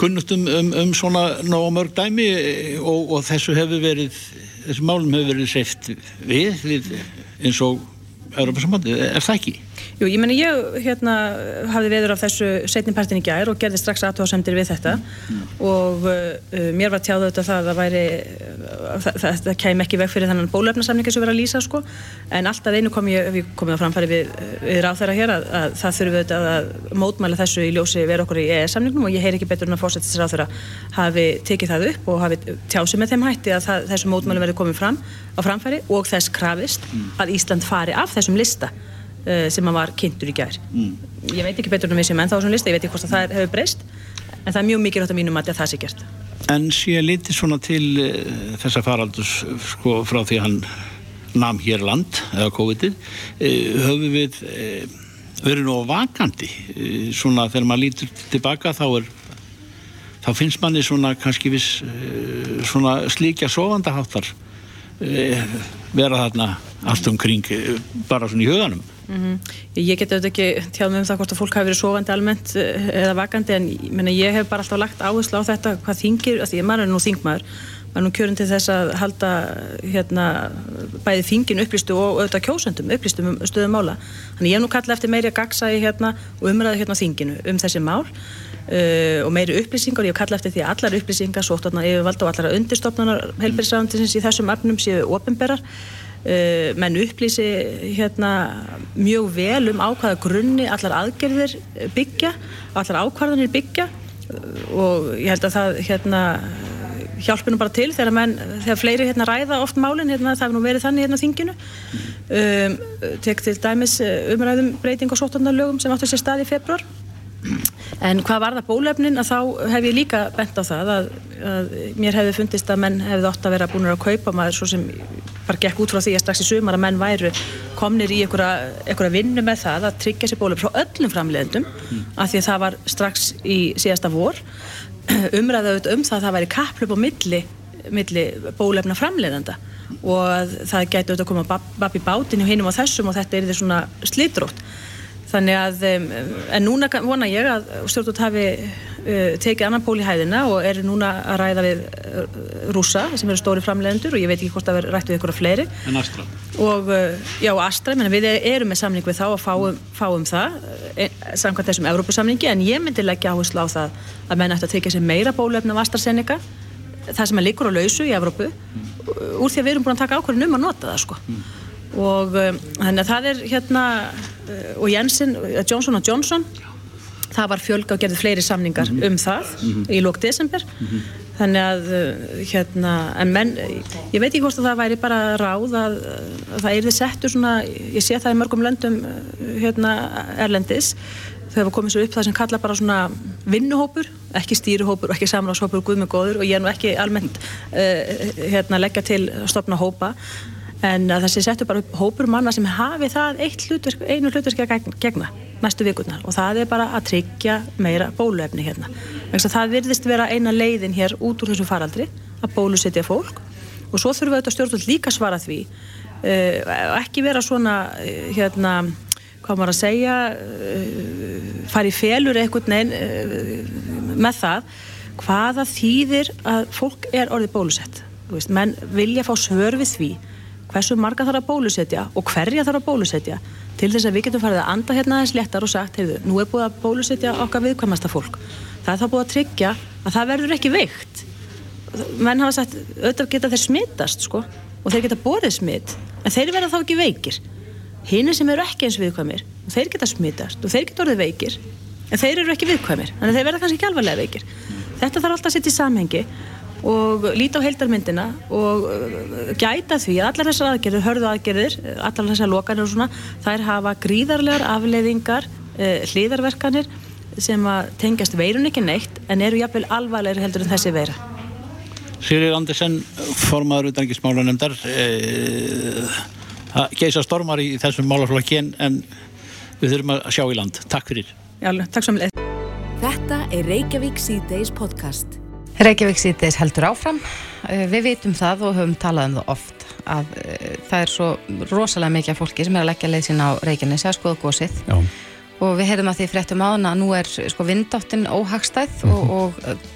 kunnugt um, um, um svona nóg mörg dæmi og, og þessu hefur verið þessu málum hefur verið hreift við, við eins og Európa sambandi, er það ekki? Jú, ég menna ég hérna hafði veður af þessu setnipartin í gær og gerði strax aðtóðsendir við þetta. Og uh, mér var tjáðu þetta það að væri uh, það, það kem ekki veg fyrir þannig bólöfnasamningi sem verið að lýsa sko. En alltaf einu kom ég, við komum að framfæri við, við ráþæra hér að, að það þurfum við að mótmæla þessu í ljósi vera okkur í EES-samningnum og ég heyr ekki betur en að fórsettis ráþæra hafi tekið það upp og hafi tjásið með þeim hætti að það, þessu mótmælum verið komið fram á framfæri og þess krafist að Ísland fari af þessum lista. uh, sem hann var kynntur í gær. Ég veit ekki betur en við sem ennþá á þessum lista ég veit ekki hvort að það hefur breyst en það er mjög mikilvægt að mínum að það sé gert. En sé litið svona til uh, þessa faraldus sko frá því að hann nam hér land eða COVID-ið uh, höfum við verið nú vakandi? Svona þegar maður lítur tilbaka þá er þá finnst manni svona kannski viss svona slíkja sofandaháttar uh, vera þarna allt umkring bara svona í huganum Ég get auðvitað ekki tjáð með um það hvort að fólk hafi verið sofandi almennt eh, eða vakandi en ég, meina, ég hef bara alltaf lagt áherslu á þetta hvað þingir, því að maður er nú þingmaður maður er nú kjörin til þess að halda hérna, bæði þingin upplýstu og auðvitað kjósendum upplýstum um stöðum mála. Þannig ég hef nú kallað eftir meiri að gagsa hérna, og umræði hérna þinginu um þessi mál uh, og meiri upplýsingar. Ég hef kallað eftir því að allar upplýsingar sóttotna yfirvalda og allar undirstofnanar helbærisræðandisins í þessum efnum séu ofinberar menn upplýsi hérna mjög vel um ákvaða grunni allar aðgerðir byggja allar ákvarðanir byggja. Og ég held að það hérna hjálpi nú bara til þegar menn þegar fleiri hérna ræða oft málin hérna, það hefur nú verið þannig hérna þinginu. Um, tek til dæmis umræðum breyting og sóttarnarlögum sem áttu sér stað í februar En hvað var það bólefnin að þá hef ég líka bent á það að, að mér hefði fundist að menn hefði ótt að vera búin að kaupa maður svo sem bara gekk út frá því að strax í sumar að menn væru komnir í einhverja vinnu með það að tryggja sér bólefn frá öllum framleiðendum mm. af því að það var strax í síðasta vor umræðað um það að það væri kapplöp á milli, milli bólefna framleiðenda og það gæti auðvitað að koma babb í bátinu hinnum á þessum og þetta er því svona slítrótt Þannig að, en núna vona ég að stjórnult hafi uh, tekið annan pól í hæðina og er núna að ræða við rúsa sem eru stóri framlegendur og ég veit ekki hvort það verður rætt við ykkur af fleiri. En Astra? Og, uh, já, Astra, menn við erum með samning við þá að fáum, fáum það, e, samkvæmt þessum Evrópusamningi, en ég myndi leggja áherslu á það að menn ætti að tekja sér meira bólefn af AstraZeneca, það sem er líkur á lausu í Evrópu, mm. úr því að við erum búin að taka ákvörðin um að nota það, sko. Mm og um, þannig að það er hérna uh, og Jensen, Johnson Johnson það var fjölga og gerði fleiri samningar mm -hmm. um það mm -hmm. í lók desember mm -hmm. þannig að hérna, en menn, ég veit ekki hvort að það væri bara ráð að, að það er þið settur svona, ég sé það í mörgum löndum hérna erlendis þau hafa komið svo upp það sem kalla bara svona vinnuhópur, ekki stýruhópur og ekki samráðshópur, guð með góður og ég er nú ekki almennt uh, hérna leggja til að stopna hópa en það sé settu bara upp hópur manna sem hafi það hlutverk, einu hluturski að gegna næstu vikurnar. Og það er bara að tryggja meira bóluefni hérna. Það virðist vera eina leiðin hér út úr þessu faraldri að bólusetja fólk. Og svo þurfum við auðvitað stjórnvöld líka svara því. Uh, ekki vera svona uh, hérna hvað maður að segja uh, fara í felur eitthvað neinn með það. Hvaða þýðir að fólk er orðið bólusett? Menn vilja fá svör við því hversu marga þarf að bólusetja og hverja þarf að bólusetja til þess að við getum farið að anda hérna aðeins léttar og sagt, heyrðu, nú er búið að bólusetja okkar viðkvæmasta fólk. Það er þá búið að tryggja að það verður ekki veikt. Menn hafa sagt, auðvitað geta þeir smittast, sko, og þeir geta borðið smitt, en þeir verða þá ekki veikir. Hinn sem eru ekki eins viðkvæmir, þeir geta smittast og þeir geta orðið veikir, en þeir eru ekki viðkvæmir, að þeir verða kannski ekki alvarlega veikir. Þetta þarf alltaf að setja í samhengi og líti á heildarmyndina og uh, gæta því að allar þessar aðgerðir, hörðu aðgerðir, allar þessar lokanir og svona, þær hafa gríðarlegar afleiðingar uh, hlýðarverkanir sem að tengjast veirun ekki neitt en eru jafnvel alvarlegri heldur en þessi veira. Sigrid Andersen, formaður utangismála nefndar eh, það geisa stormar í þessum málaflokki en, við þurfum að sjá í land. Takk fyrir. Já, takk mjög. Þetta er Reykjavík C-Days podcast. Reykjavík síðdeis heldur áfram. Eh, Við vitum það og höfum talað um það oft að eh, það er svo rosalega mikið af fólki sem er að leggja leið sín á Reykjanes að skoða gósið Já, og við heyrðum að því fréttum áðan að nú er sko vindáttin óhagstæð og, og eh,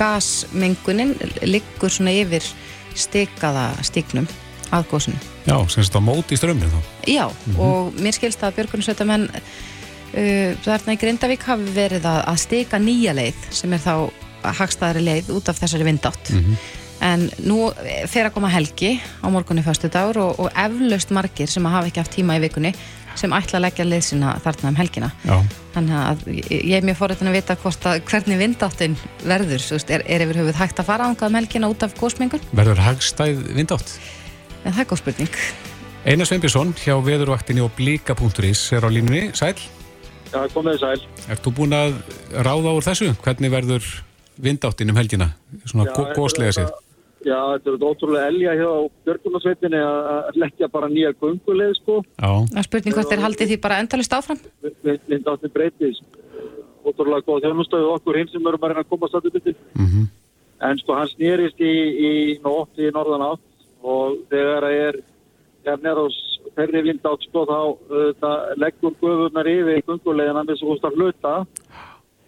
gasmengunin liggur svona yfir stikaða stíknum að gósinu. já sem á móti í strömminu þá. Já, og mér skilst að björgunarsveitamenn uh, þarna í Grindavík hafi verið að, að stika nýja leið sem er þá hagstæðari leið út af þessari vindátt. En nú fer að koma helgi á morgunni fyrstu dagur og, og eflaust margir sem að hafa ekki haft tíma í vikunni sem ætla að leggja leið sína þarna um helgina. Já, Þannig að ég er mjög forrættin að vita að hvernig vindáttin verður, þú veist, er, er yfir höfuð hægt að fara ángað um helgina út af gósmengun? verður hagstæð vindátt. En það er góð spurning. Einar Sveinbjörnsson hjá veðurvaktinni og blika.is er á línunni. Sæl, Já, komið sæl. ert þú búin að ráða úr þessu? Hvernig verður vindáttin um helgina? Svona séð. þetta- Já, þetta er ótrúlega elja hjá Björgunarsveitinni að að leggja bara nýja gönguleið, sko. Já, Það er spurning hvort þeir haldið því bara endalist áfram? Vind átti breytist. Ótrúlega góð þjónustöðu okkur hinn sem erum að reyna að komast að þetta. mhm, En sko, hann snýrist í, í nótt í norðan átt og þegar það er er neður á ferri vind átt, sko, þá uh, leggur guðurnar yfir gönguleiðina með svo húst að hluta.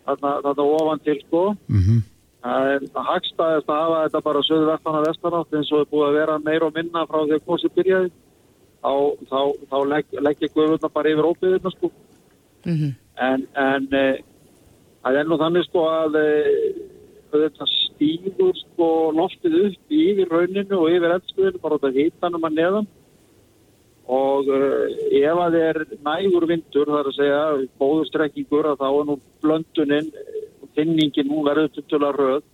Þarna, þarna ofan til, sko. mhm, Það er hagstæðist að hafa þetta bara söðu vestan að vestanátt eins og er búið að vera meira og minna frá því að kosið byrjaði. Þá, þá, þá legg, leggja guðurna bara yfir óbyðurna sko. Mm En, en e, það er nú þannig sko að e, þetta stígur sko loftið upp yfir rauninu og yfir eldskuðinu bara út af hitanum að neðan. Og e, ef að er nægur vindur, það er að segja góður strekkingur, að þá er nú blönduninn finningin nú verður tiltöla röð.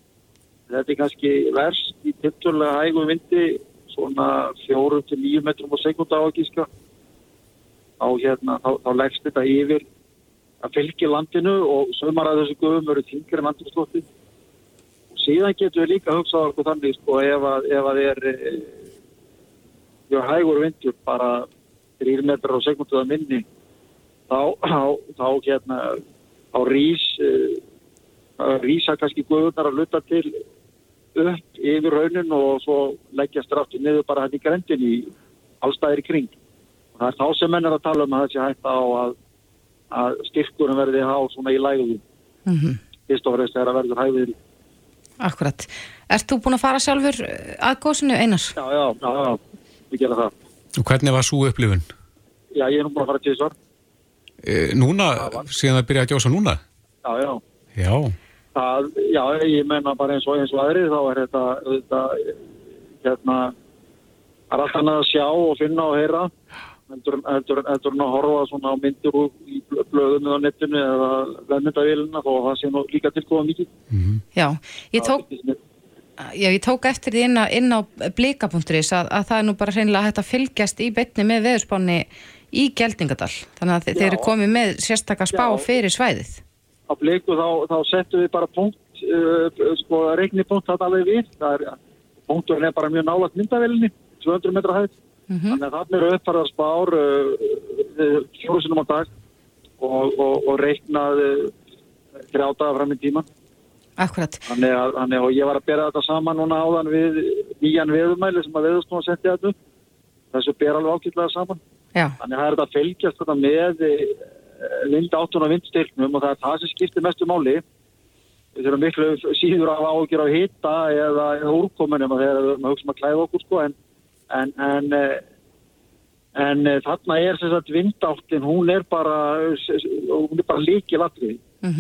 Þetta er kannski verst í tiltöla hægum vindi svona 4-9 metrum á sekunda á að gíska. Þá, hérna, þá, þá leggst þetta yfir að fylgja landinu og sömar að þessu guðum eru þingir en andrúrslótti. Og síðan getur við líka hugsað okkur þannig sko ef að, ef að er já, hægur vindur bara 3 metrar á sekundu að minni þá, þá, þá hérna þá rís e, rísa kannski guðurnar að luta til upp yfir raunin og svo leggja strafti niður bara hætti grendin í allstæðir kring. Og það er þá sem menn er að tala um að það sé hægt á að, að styrkurum verði há svona í lægum. -hmm. Fyrst og fremst þegar það verður hægðir. Akkurat. Ert þú búin að fara sjálfur eh, að gósinu einar? Já, já, já, já, við gera það. og hvernig var svo upplifun? Já, ég er nú búin að fara til þessar. E, núna, síðan það byrja að gjósa núna? Já, já. Já, Það, já, ég menna bara eins og eins og aðri þá er þetta, þetta hérna það er allt annað að sjá og finna og heyra heldur, heldur, heldur en að horfa svona á myndir úr í blö- blöðum eða á netinu eða vefmyndavélina þó að það sé nú líka til góða mikið Já, ég tók, já, ég tók eftir því inn á, inn á blika.is að, að það er nú bara hreinlega hægt að fylgjast í betni með veðurspáni í Geldingadal. Þannig að þe- þeir eru komið með sérstaka spá Já. fyrir svæðið. á bliku þá, þá settum við bara punkt uh, sko reikni punkt þetta alveg við það er, punkturinn er bara mjög nálagt myndavélinni 200 metra hæð þannig að þarna eru uppfæraðar spár uh, fjóru sinum á dag og, og, og reiknað uh, þrjá daga fram í tíman Akkurat. þannig að, þannig að ég var að bera þetta saman núna áðan við nýjan veðumæli sem að veðustofan setti þetta upp. þessu ber alveg ákveðlega saman Já, Þannig að það er þetta að fylgjast þetta með vind áttun og vindstyrknum og það er það sem skiptir mestu máli. Við þurfum miklu síður af ágjur á hita eða, eða úrkomunum og þegar við höfum að hugsa um að klæða okkur sko en, en, en, eh, en eh, þarna er sem sagt vindáttin, hún er bara, bara líkil atrið mm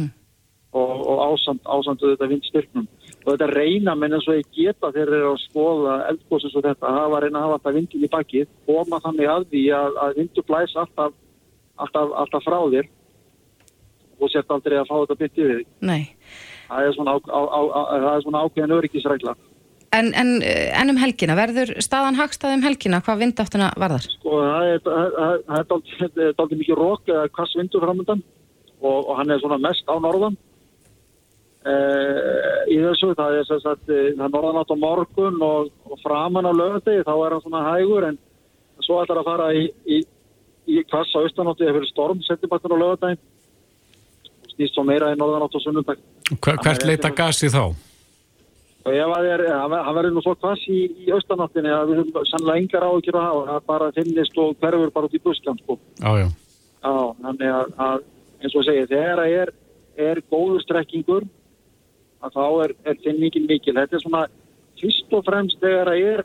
og, og ásamt, ásamt þetta vindstyrknum. Og þetta reyna menn eins og ég geta þegar þeir eru að skoða eldgóðsins og þetta, að reyna að hafa þetta vindin í bakið, koma þannig að því að, að vindur blæs alltaf, alltaf, alltaf frá þér og sért aldrei að fá þetta bytti við. nei. Það er svona, á, á, á, á, það er svona ákveðin öryggisregla. En, en, en um helgina, verður staðan hagstað um helgina, hvað vindáttuna varðar? Sko það er, dálítið mikið rók eða hvass vindur framöndan og, og hann er svona mest á norðan í þessu það er þess að það er norðanátt á morgun og, og framan á lögadegi þá er hann svona hægur en svo ætlar að fara í, í, í kvassa austanáttu eða fyrir storm setjumbattur á lögadegin snýst svo meira í norðanátt og sunnundag Hver, hvert leita gasi þá? og ef að er, hann verður nú svo kvass í, í austanáttinni að við höfum sannlega engar áhyggjur að hafa, það bara finnist og hverfur bara út í buskján sko. Já, já. Já, þannig að, að eins og segja, þegar er, er góður strekkingur að þá er, er finningin mikil. Þetta er svona fyrst og fremst þegar það er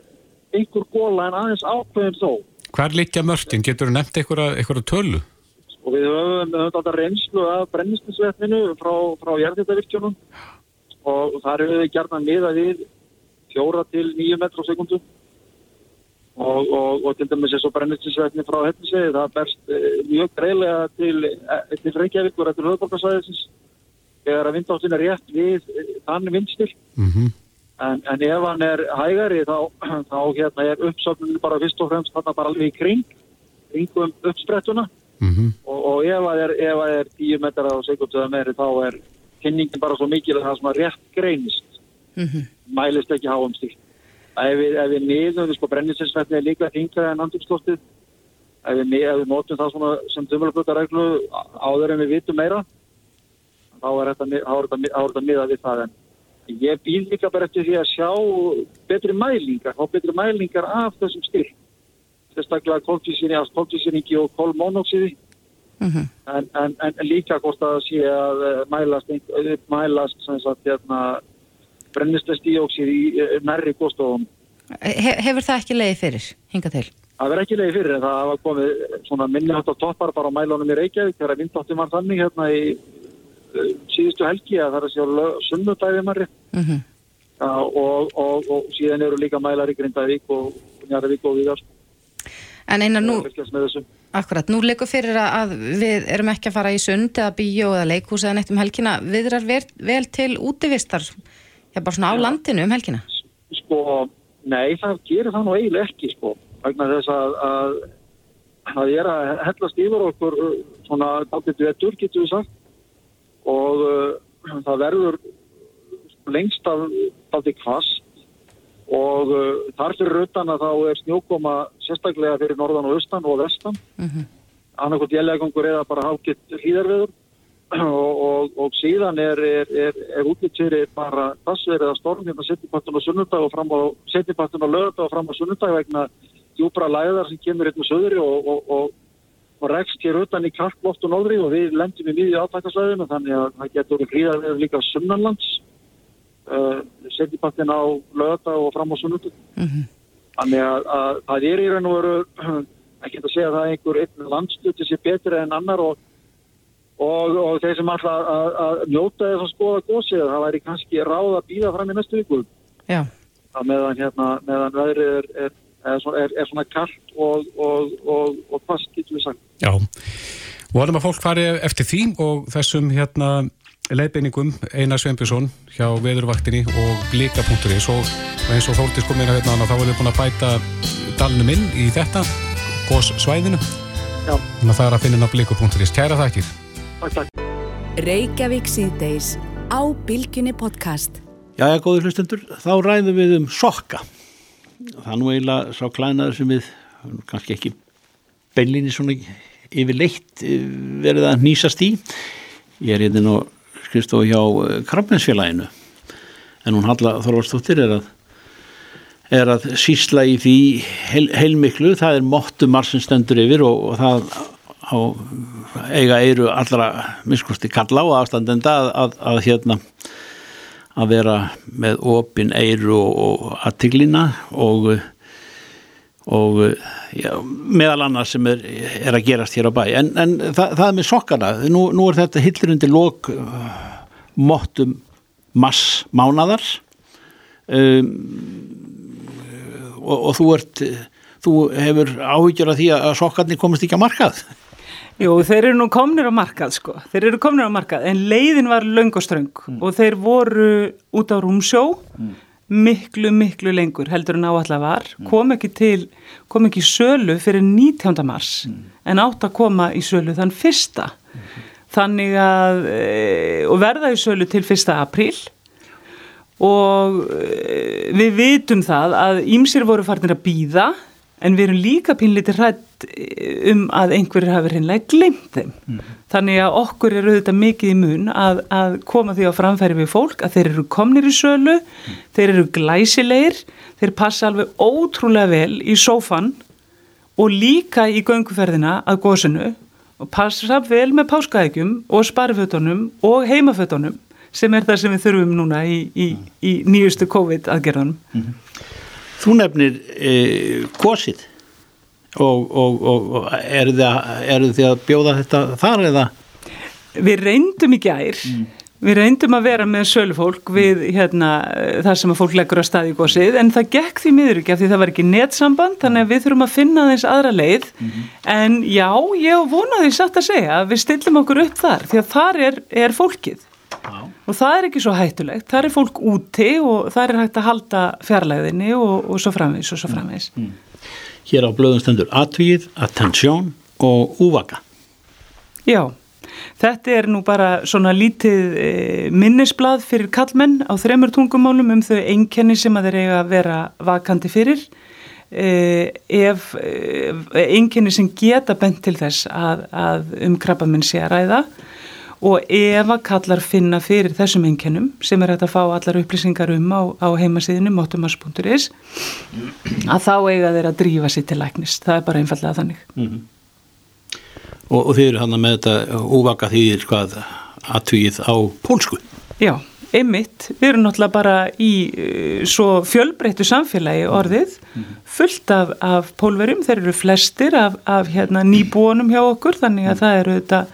einhver góla en aðeins ákveðin þó. Hvar liggja mörtin? Getur þú nefnt einhverja tölu? Og við höfum, höfum þetta reynslu af brennistinsvetninu frá, frá jærðitavirkjónum og þar hefur við gerna miða við fjóra til nýju metru á sekundu og, og, og til dæmis eins og brennistinsvetni frá hefnisegi það berst eh, mjög greiðlega til, eh, til Reykjavíkur eftir höfðborgarsæðisins þegar að vindáttin er rétt við eh, þannig vindstil mm -hmm. en, en ef hann er hægari þá, þá hérna er uppsöfnun bara fyrst og fremst þarna bara alveg í kring kringum uppsprettuna mm -hmm. og, og ef það er, er 10 metrar á sekundu eða meiri þá er kynningin bara svo mikil að það sem að rétt greinist mm -hmm. mælist ekki háum stíl ef við, ef við niðum, sko brenninsinsvetni er líka yngra en andumsloftið ef við, ef við notum það svona sem tömulabötareglu áður en við vitum meira þá er þetta, miða við það en ég býð líka bara eftir því að sjá betri mælingar, þá betri mælingar af þessum stíl sérstaklega koltísýringi og kolmónóksiði Mm -hmm. en, en, en líka hvort að sé að mælast, mælast sagt, hérna, brennistestíóksið í nærri góðstofum. He, hefur það ekki leiði fyrir, hinga til? Það verður ekki leiði fyrir en það var komið svona minnihátt á toppar bara á mælunum í Reykjavík þegar vindáttum var þannig hérna í síðustu helgi að það er að sjá sunnudæði marri mm -hmm. og, og, og síðan eru líka mælar í Grindavík og Njarvík og Víðar. En einar nú... Akkurat, nú leikur fyrir að við erum ekki að fara í sund eða bíó eða leikhús eða neitt um helgina, viðrar vel, vel til útivistar, já bara svona á landinu um helgina? Sko, nei, það gerir það nú eiginlega ekki, sko, vegna þess að, að það er að hellast yfir okkur svona dálítið vettur, getur við sagt, og uh, það verður lengst af dálítið kvast og uh, þar fyrir utan að þá er snjókoma sérstaklega fyrir norðan og austan og vestan. Mm -hmm. annarkot jælegangur eða bara hákitt hlýðarveður og, og, og síðan er, er, er, er útlýttir bara passverið að storm hérna setjipatun og sunnudag og fram á setjipatun og lögadag og fram á sunnudag vegna djúbra læðar sem kemur hérna söðri og, og rekst hér utan í kalkloft og nóðri og við lendum í miðju átækasvæðinu þannig að það getur hlýðarveður líka sunnanlands Uh, setjipaktin á lögata og fram á sunnutu mm -hmm. þannig að, að það er í raun og veru ekki að segja að það er einhver einn landsluti sem betri en annar og, og, og þeir sem alltaf að, að njóta þess að skoða gósið það væri kannski ráð að býða fram í næstu viku Já. að meðan hérna meðan veðrið er, er, er, er svona kallt og, og fast getur við sagt. Já, og varum að fólk fari eftir því og þessum hérna leiðbeiningum Einar Sveinbjörnsson hjá Veðurvaktinni og blika.is og eins og Þórtis kom inn að hérna þá erum við búin að bæta dalnum inn í þetta gos svæðinu þannig að það er að finna inn á blika.is Kæra þakkir. Reykjavík síðdeis á Bilginni podcast. Jæja, góður hlustendur, þá ræðum við um sokka það nú eiginlega sá klænaður sem við kannski ekki beinlinni svona yfir leitt verið að nýsast í. Ég er hérna og skrifstofu hjá Krabbensfélaginu en hún Halla Þorvarsdóttir er að er að sísla í því heil, heilmiklu, það er móttumar sem stendur yfir og, og það á, eiga eiru allra miskusti kalla á aðstandenda að, að, að hérna að vera með opin eiru og, aðtiglina og og já, meðal annars sem er, er að gerast hér á bæ. En, en það, það er með sokkana. Nú, nú er þetta hillir undir lok uh, móttum mass mánadar um, og, og þú ert þú hefur áhyggjur af því að sokkarnir komast ekki að markað Jú, þeir eru nú komnir á markað sko, þeir eru komnir á markað en leiðin var löng og ströng mm. og þeir voru út á rúmsjó mm miklu, miklu lengur heldur en áallega var, kom ekki til, kom ekki í sölu fyrir 19. mars mm. en átt að koma í sölu þann fyrsta. Mm. þannig að e, og verða í sölu til 1. apríl og e, við vitum það að ímsir voru farnir að býða en við erum líka pínlítið hrætt um að einhverjir hafi reynlega glemt þeim. Mm. Þannig að okkur er auðvitað mikið í mun að, að koma því á framfæri við fólk að þeir eru komnir í sölu, mm. þeir eru glæsilegir, þeir passa alveg ótrúlega vel í sófan og líka í gönguferðina að góðsunu og passa vel með páskaækjum og sparfötunum og heimafötunum sem er það sem við þurfum núna í, í, í nýjustu COVID aðgerðunum. Mm. Þú nefnir e, gósið og, og, og eru þið, þið að bjóða þetta þar eða? Við reyndum í gær, mm. við reyndum að vera með sölufólk við hérna, þar sem að fólk leggur á staði í gósið en það gekk því miður ekki af því það var ekki netsamband þannig að við þurfum að finna þess aðra leið mm -hmm. en já, ég vonaði satt að segja að við stillum okkur upp þar því að þar er, er fólkið og það er ekki svo hættulegt, það er fólk úti og það er hægt að halda fjarlæðinni og, og svo framvegs og svo framvegs mm. Hér á blöðum stendur atvíð, attensjón og úvaka. Já, þetta er nú bara svona lítið e, minnisblad fyrir kallmenn á þremur tungumálum um þau einkenni sem að þeir eiga að vera vakandi fyrir. E, ef e, einkenni sem geta bent til þess að, að um krabbaminn sé að ræða og ef að kallar finna fyrir þessum einkennum sem er hægt að fá allar upplýsingar um á, á heimasíðinu motumas.is að þá eiga þeir að drífa sér til læknis, það er bara einfallega þannig mm -hmm. og, og þeir eru hann með þetta úvaka þýðir hvað aðtvíð á pólsku Já, einmitt, við erum náttúrulega bara í uh, svo fjölbreyttu samfélagi orðið, -hmm. fullt af, af pólverum, þeir eru flestir af, af hérna, nýbúanum hjá okkur þannig að -hmm. það eru þetta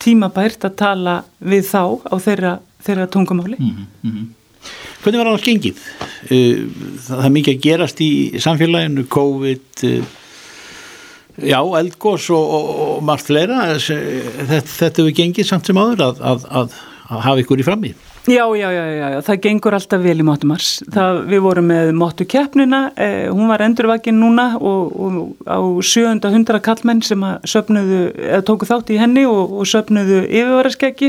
tímabært að tala við þá á þeirra, þeirra tungumáli. Mm -hmm. Hvernig var það gengið? Eh, það er mikið að gerast í samfélaginu, COVID, eh, já, eldgós og, og, og margt fleira. Þetta, þetta hefur gengið samt sem áður að, að, að, að hafa ykkur í framíð. Já, já, já, já, það gengur alltaf vel í Mótumars. Við vorum með Mótukeppnina, eh, hún var endurvakinn núna og, og á 700 kallmenn sem söpnuðu, tóku þátt í henni og, og söpnuðu yfirvaraskeggi,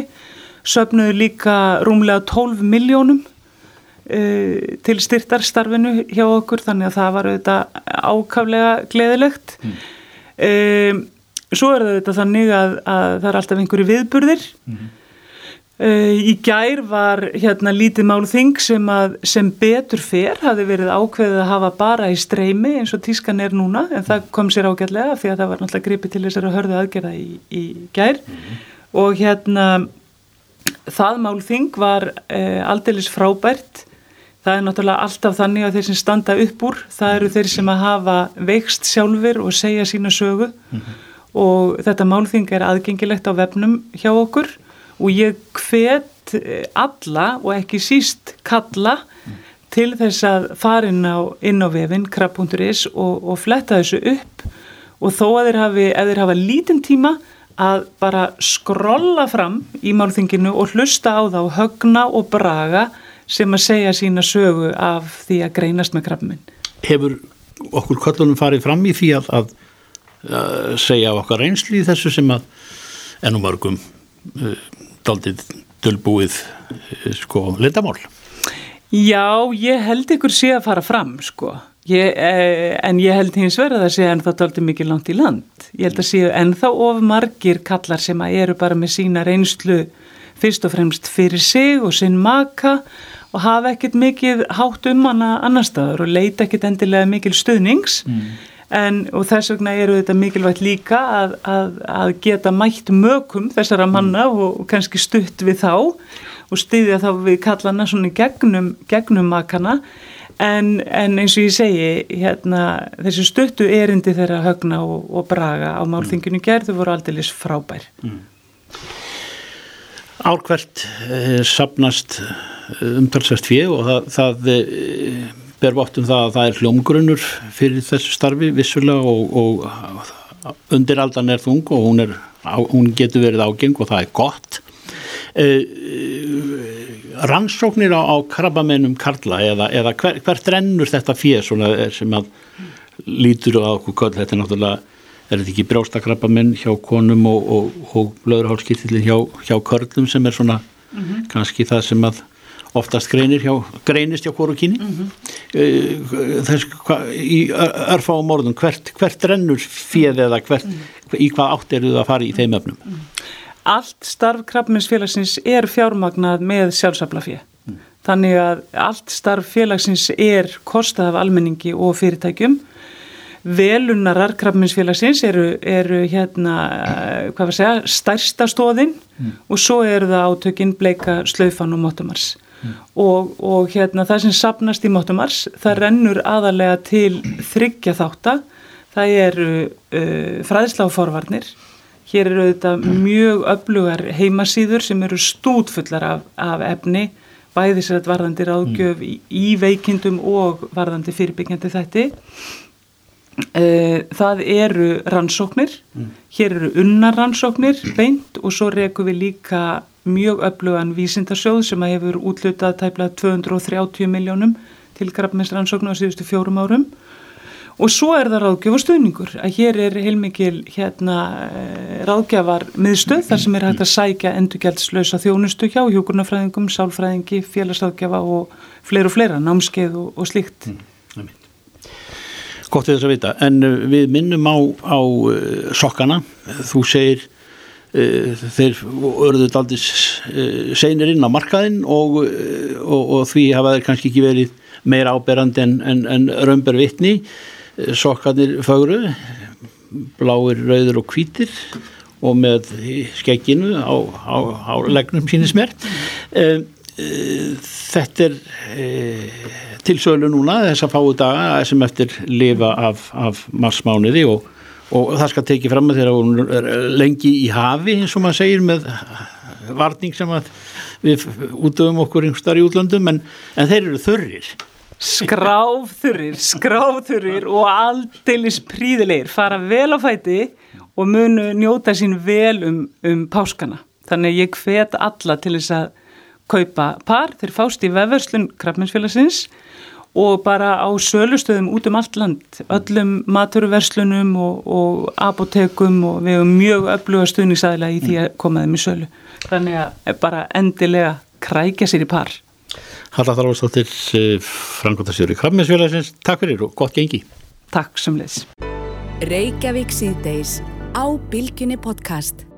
söpnuðu líka rúmlega 12 miljónum eh, til styrtarstarfinu hjá okkur, þannig að það var auðvitað ákaflega gleðilegt. Mm. Eh, svo er þetta þannig að, að það er alltaf einhverju viðburðir, mm. Uh, í gær var hérna lítið málþing sem, að, sem betur fer, hafi verið ákveðið að hafa bara í streymi eins og tískan er núna, en það kom sér ágætlega því að það var náttúrulega gripið til þessari hörðu aðgerða í, í gær mm -hmm. og hérna það málþing var uh, aldeilis frábært, það er náttúrulega alltaf þannig að þeir sem standa upp úr, það eru þeir sem að hafa veikst sjálfur og segja sína sögu mm -hmm. og þetta málþing er aðgengilegt á vefnum hjá okkur og ég hvet eh, alla og ekki síst kalla mm. til þess að fara inn á, inn á vefinn krab.is og, og fletta þessu upp og þó að þeir hafi, þeir hafa lítinn tíma að bara skrolla fram í málþinginu og hlusta á þá högna og braga sem að segja sína sögu af því að greinast með krabminn. Hefur okkur köllunum farið fram í því að, að, að segja okkar reynsli í þessu sem að ennum örgum uh, daldið dölbúið eh, sko litamál Já, ég held ykkur sé að fara fram sko. Ég, eh, en ég held hins verið að það sé ennþá daldið mikið langt í land. Ég held að sé ennþá of margir kallar sem að eru bara með sína reynslu fyrst og fremst fyrir sig og sinn maka og hafa ekkert mikið hátt um hana annar staður og leita ekkert endilega mikil stuðnings. Mm. En, og þess vegna eru þetta mikilvægt líka að, að, að geta mætt mögum þessara manna mm. og, og kannski stutt við þá og styðja þá við kallana svona gegnum, gegnum makana en, en eins og ég segi hérna, þessu stuttu erindi þeirra högna og, og braga á málþinginu gerðu voru aldrei frábær. Mm. Árkvært eh, sapnast umtalsast fyrir og það, það eh, ber vottum það að það er hljómgrunnur fyrir þessu starfi vissulega og, og undiraldan er þung og hún, er, hún getur verið ágeng og það er gott eh, rannsóknir á, á krabbamennum Karla eða, eða hver, hvert rennur þetta fér sem að lítur á okkur köll, þetta er náttúrulega er þetta ekki brjóstakrappamenn hjá konum og, og, og blöðurhálskirtillin hjá, hjá körlum sem er svona Mhm. kannski það sem að oftast greinir hjá, greinist hjá hvoru kynni Mhm. uh, þess, hva, í örfáum orðum hvert, hvert rennur fjöð eða hvert, í hvað átt eru það að fara í þeim öfnum Allt starf krabbminnsfélagsins er fjármagnað með sjálfsaflafið. Þannig að allt starf félagsins er kostað af almenningi og fyrirtækjum. Velunarar krabbminnsfélagsins eru, eru hérna, hvað var að segja, stærsta stóðin og svo eru það átökin bleika slaufan og mótumars. Og, og hérna það sem sapnast í mótumars, það rennur aðalega til þryggja þátta. Það eru uh, fræðsla og forvarnir. Hér eru þetta mjög öflugar heimasýður sem eru stútfullar af, af efni, bæði sér að varðandi ráðgjöf í, í veikindum og varðandi fyrirbyggjandi þætti. Eh, Það eru rannsóknir, hér eru unnar rannsóknir beint og svo rekum við líka mjög öflugan vísindarsjóð sem að hefur útlutað tæplega 230 miljónum til krabbmeinsrannsóknu á síðustu fjórum árum. Og svo er það ráðgjöf og stuðningur að hér er heilmikil hérna eh, ráðgjafar miðstöð þar sem er hægt að sækja endurgjaldslösa þjónustu hjá hjókurnafræðingum, sálfræðingi, félagsráðgjafa og fleira og fleira, námskeið og, og slíkt. Gott við þess að vita, en uh, við minnum á, á uh, sokkana, þú segir uh, þeir örðuð aldrei seinir inn á markaðinn og, og, og því hafa þeir kannski ekki verið meira áberandi en, en, en römber vitni, sokkanir fögru, bláir, rauður og hvítir og með skegginu á, á, á legnum sínir smert. Uh, uh, þetta er uh, tilsölu núna þess að fáu daga sem eftir lifa af, af marsmániði og, og það skal tekið fram að þeirra hún er lengi í hafi eins og maður segir með varning sem að við útöfum okkur einhverstar í útlöndum en, en þeir eru þörrir skráfþurrir, skráfþurrir og aldeilis príðilegir fara vel á fæti og munu njóta sín vel um, um páskana. Þannig ég hvet alla til þess að kaupa par, þeir fást í vefverslun krabbmennsfélagsins og bara á sölustöðum út um allt land, öllum maturverslunum og, og apotekum og við hefum mjög öfluga stuðningsæðilega í því að koma þeim í sölu. Þannig að bara endilega krækja sér í par. Halla Þarvarsdóttir, Frankóttasjóri Krabbmessfélagsins, takk fyrir og gott gengi. Takk sem leys. Reykjavík síðdeis á Bilginni podcast.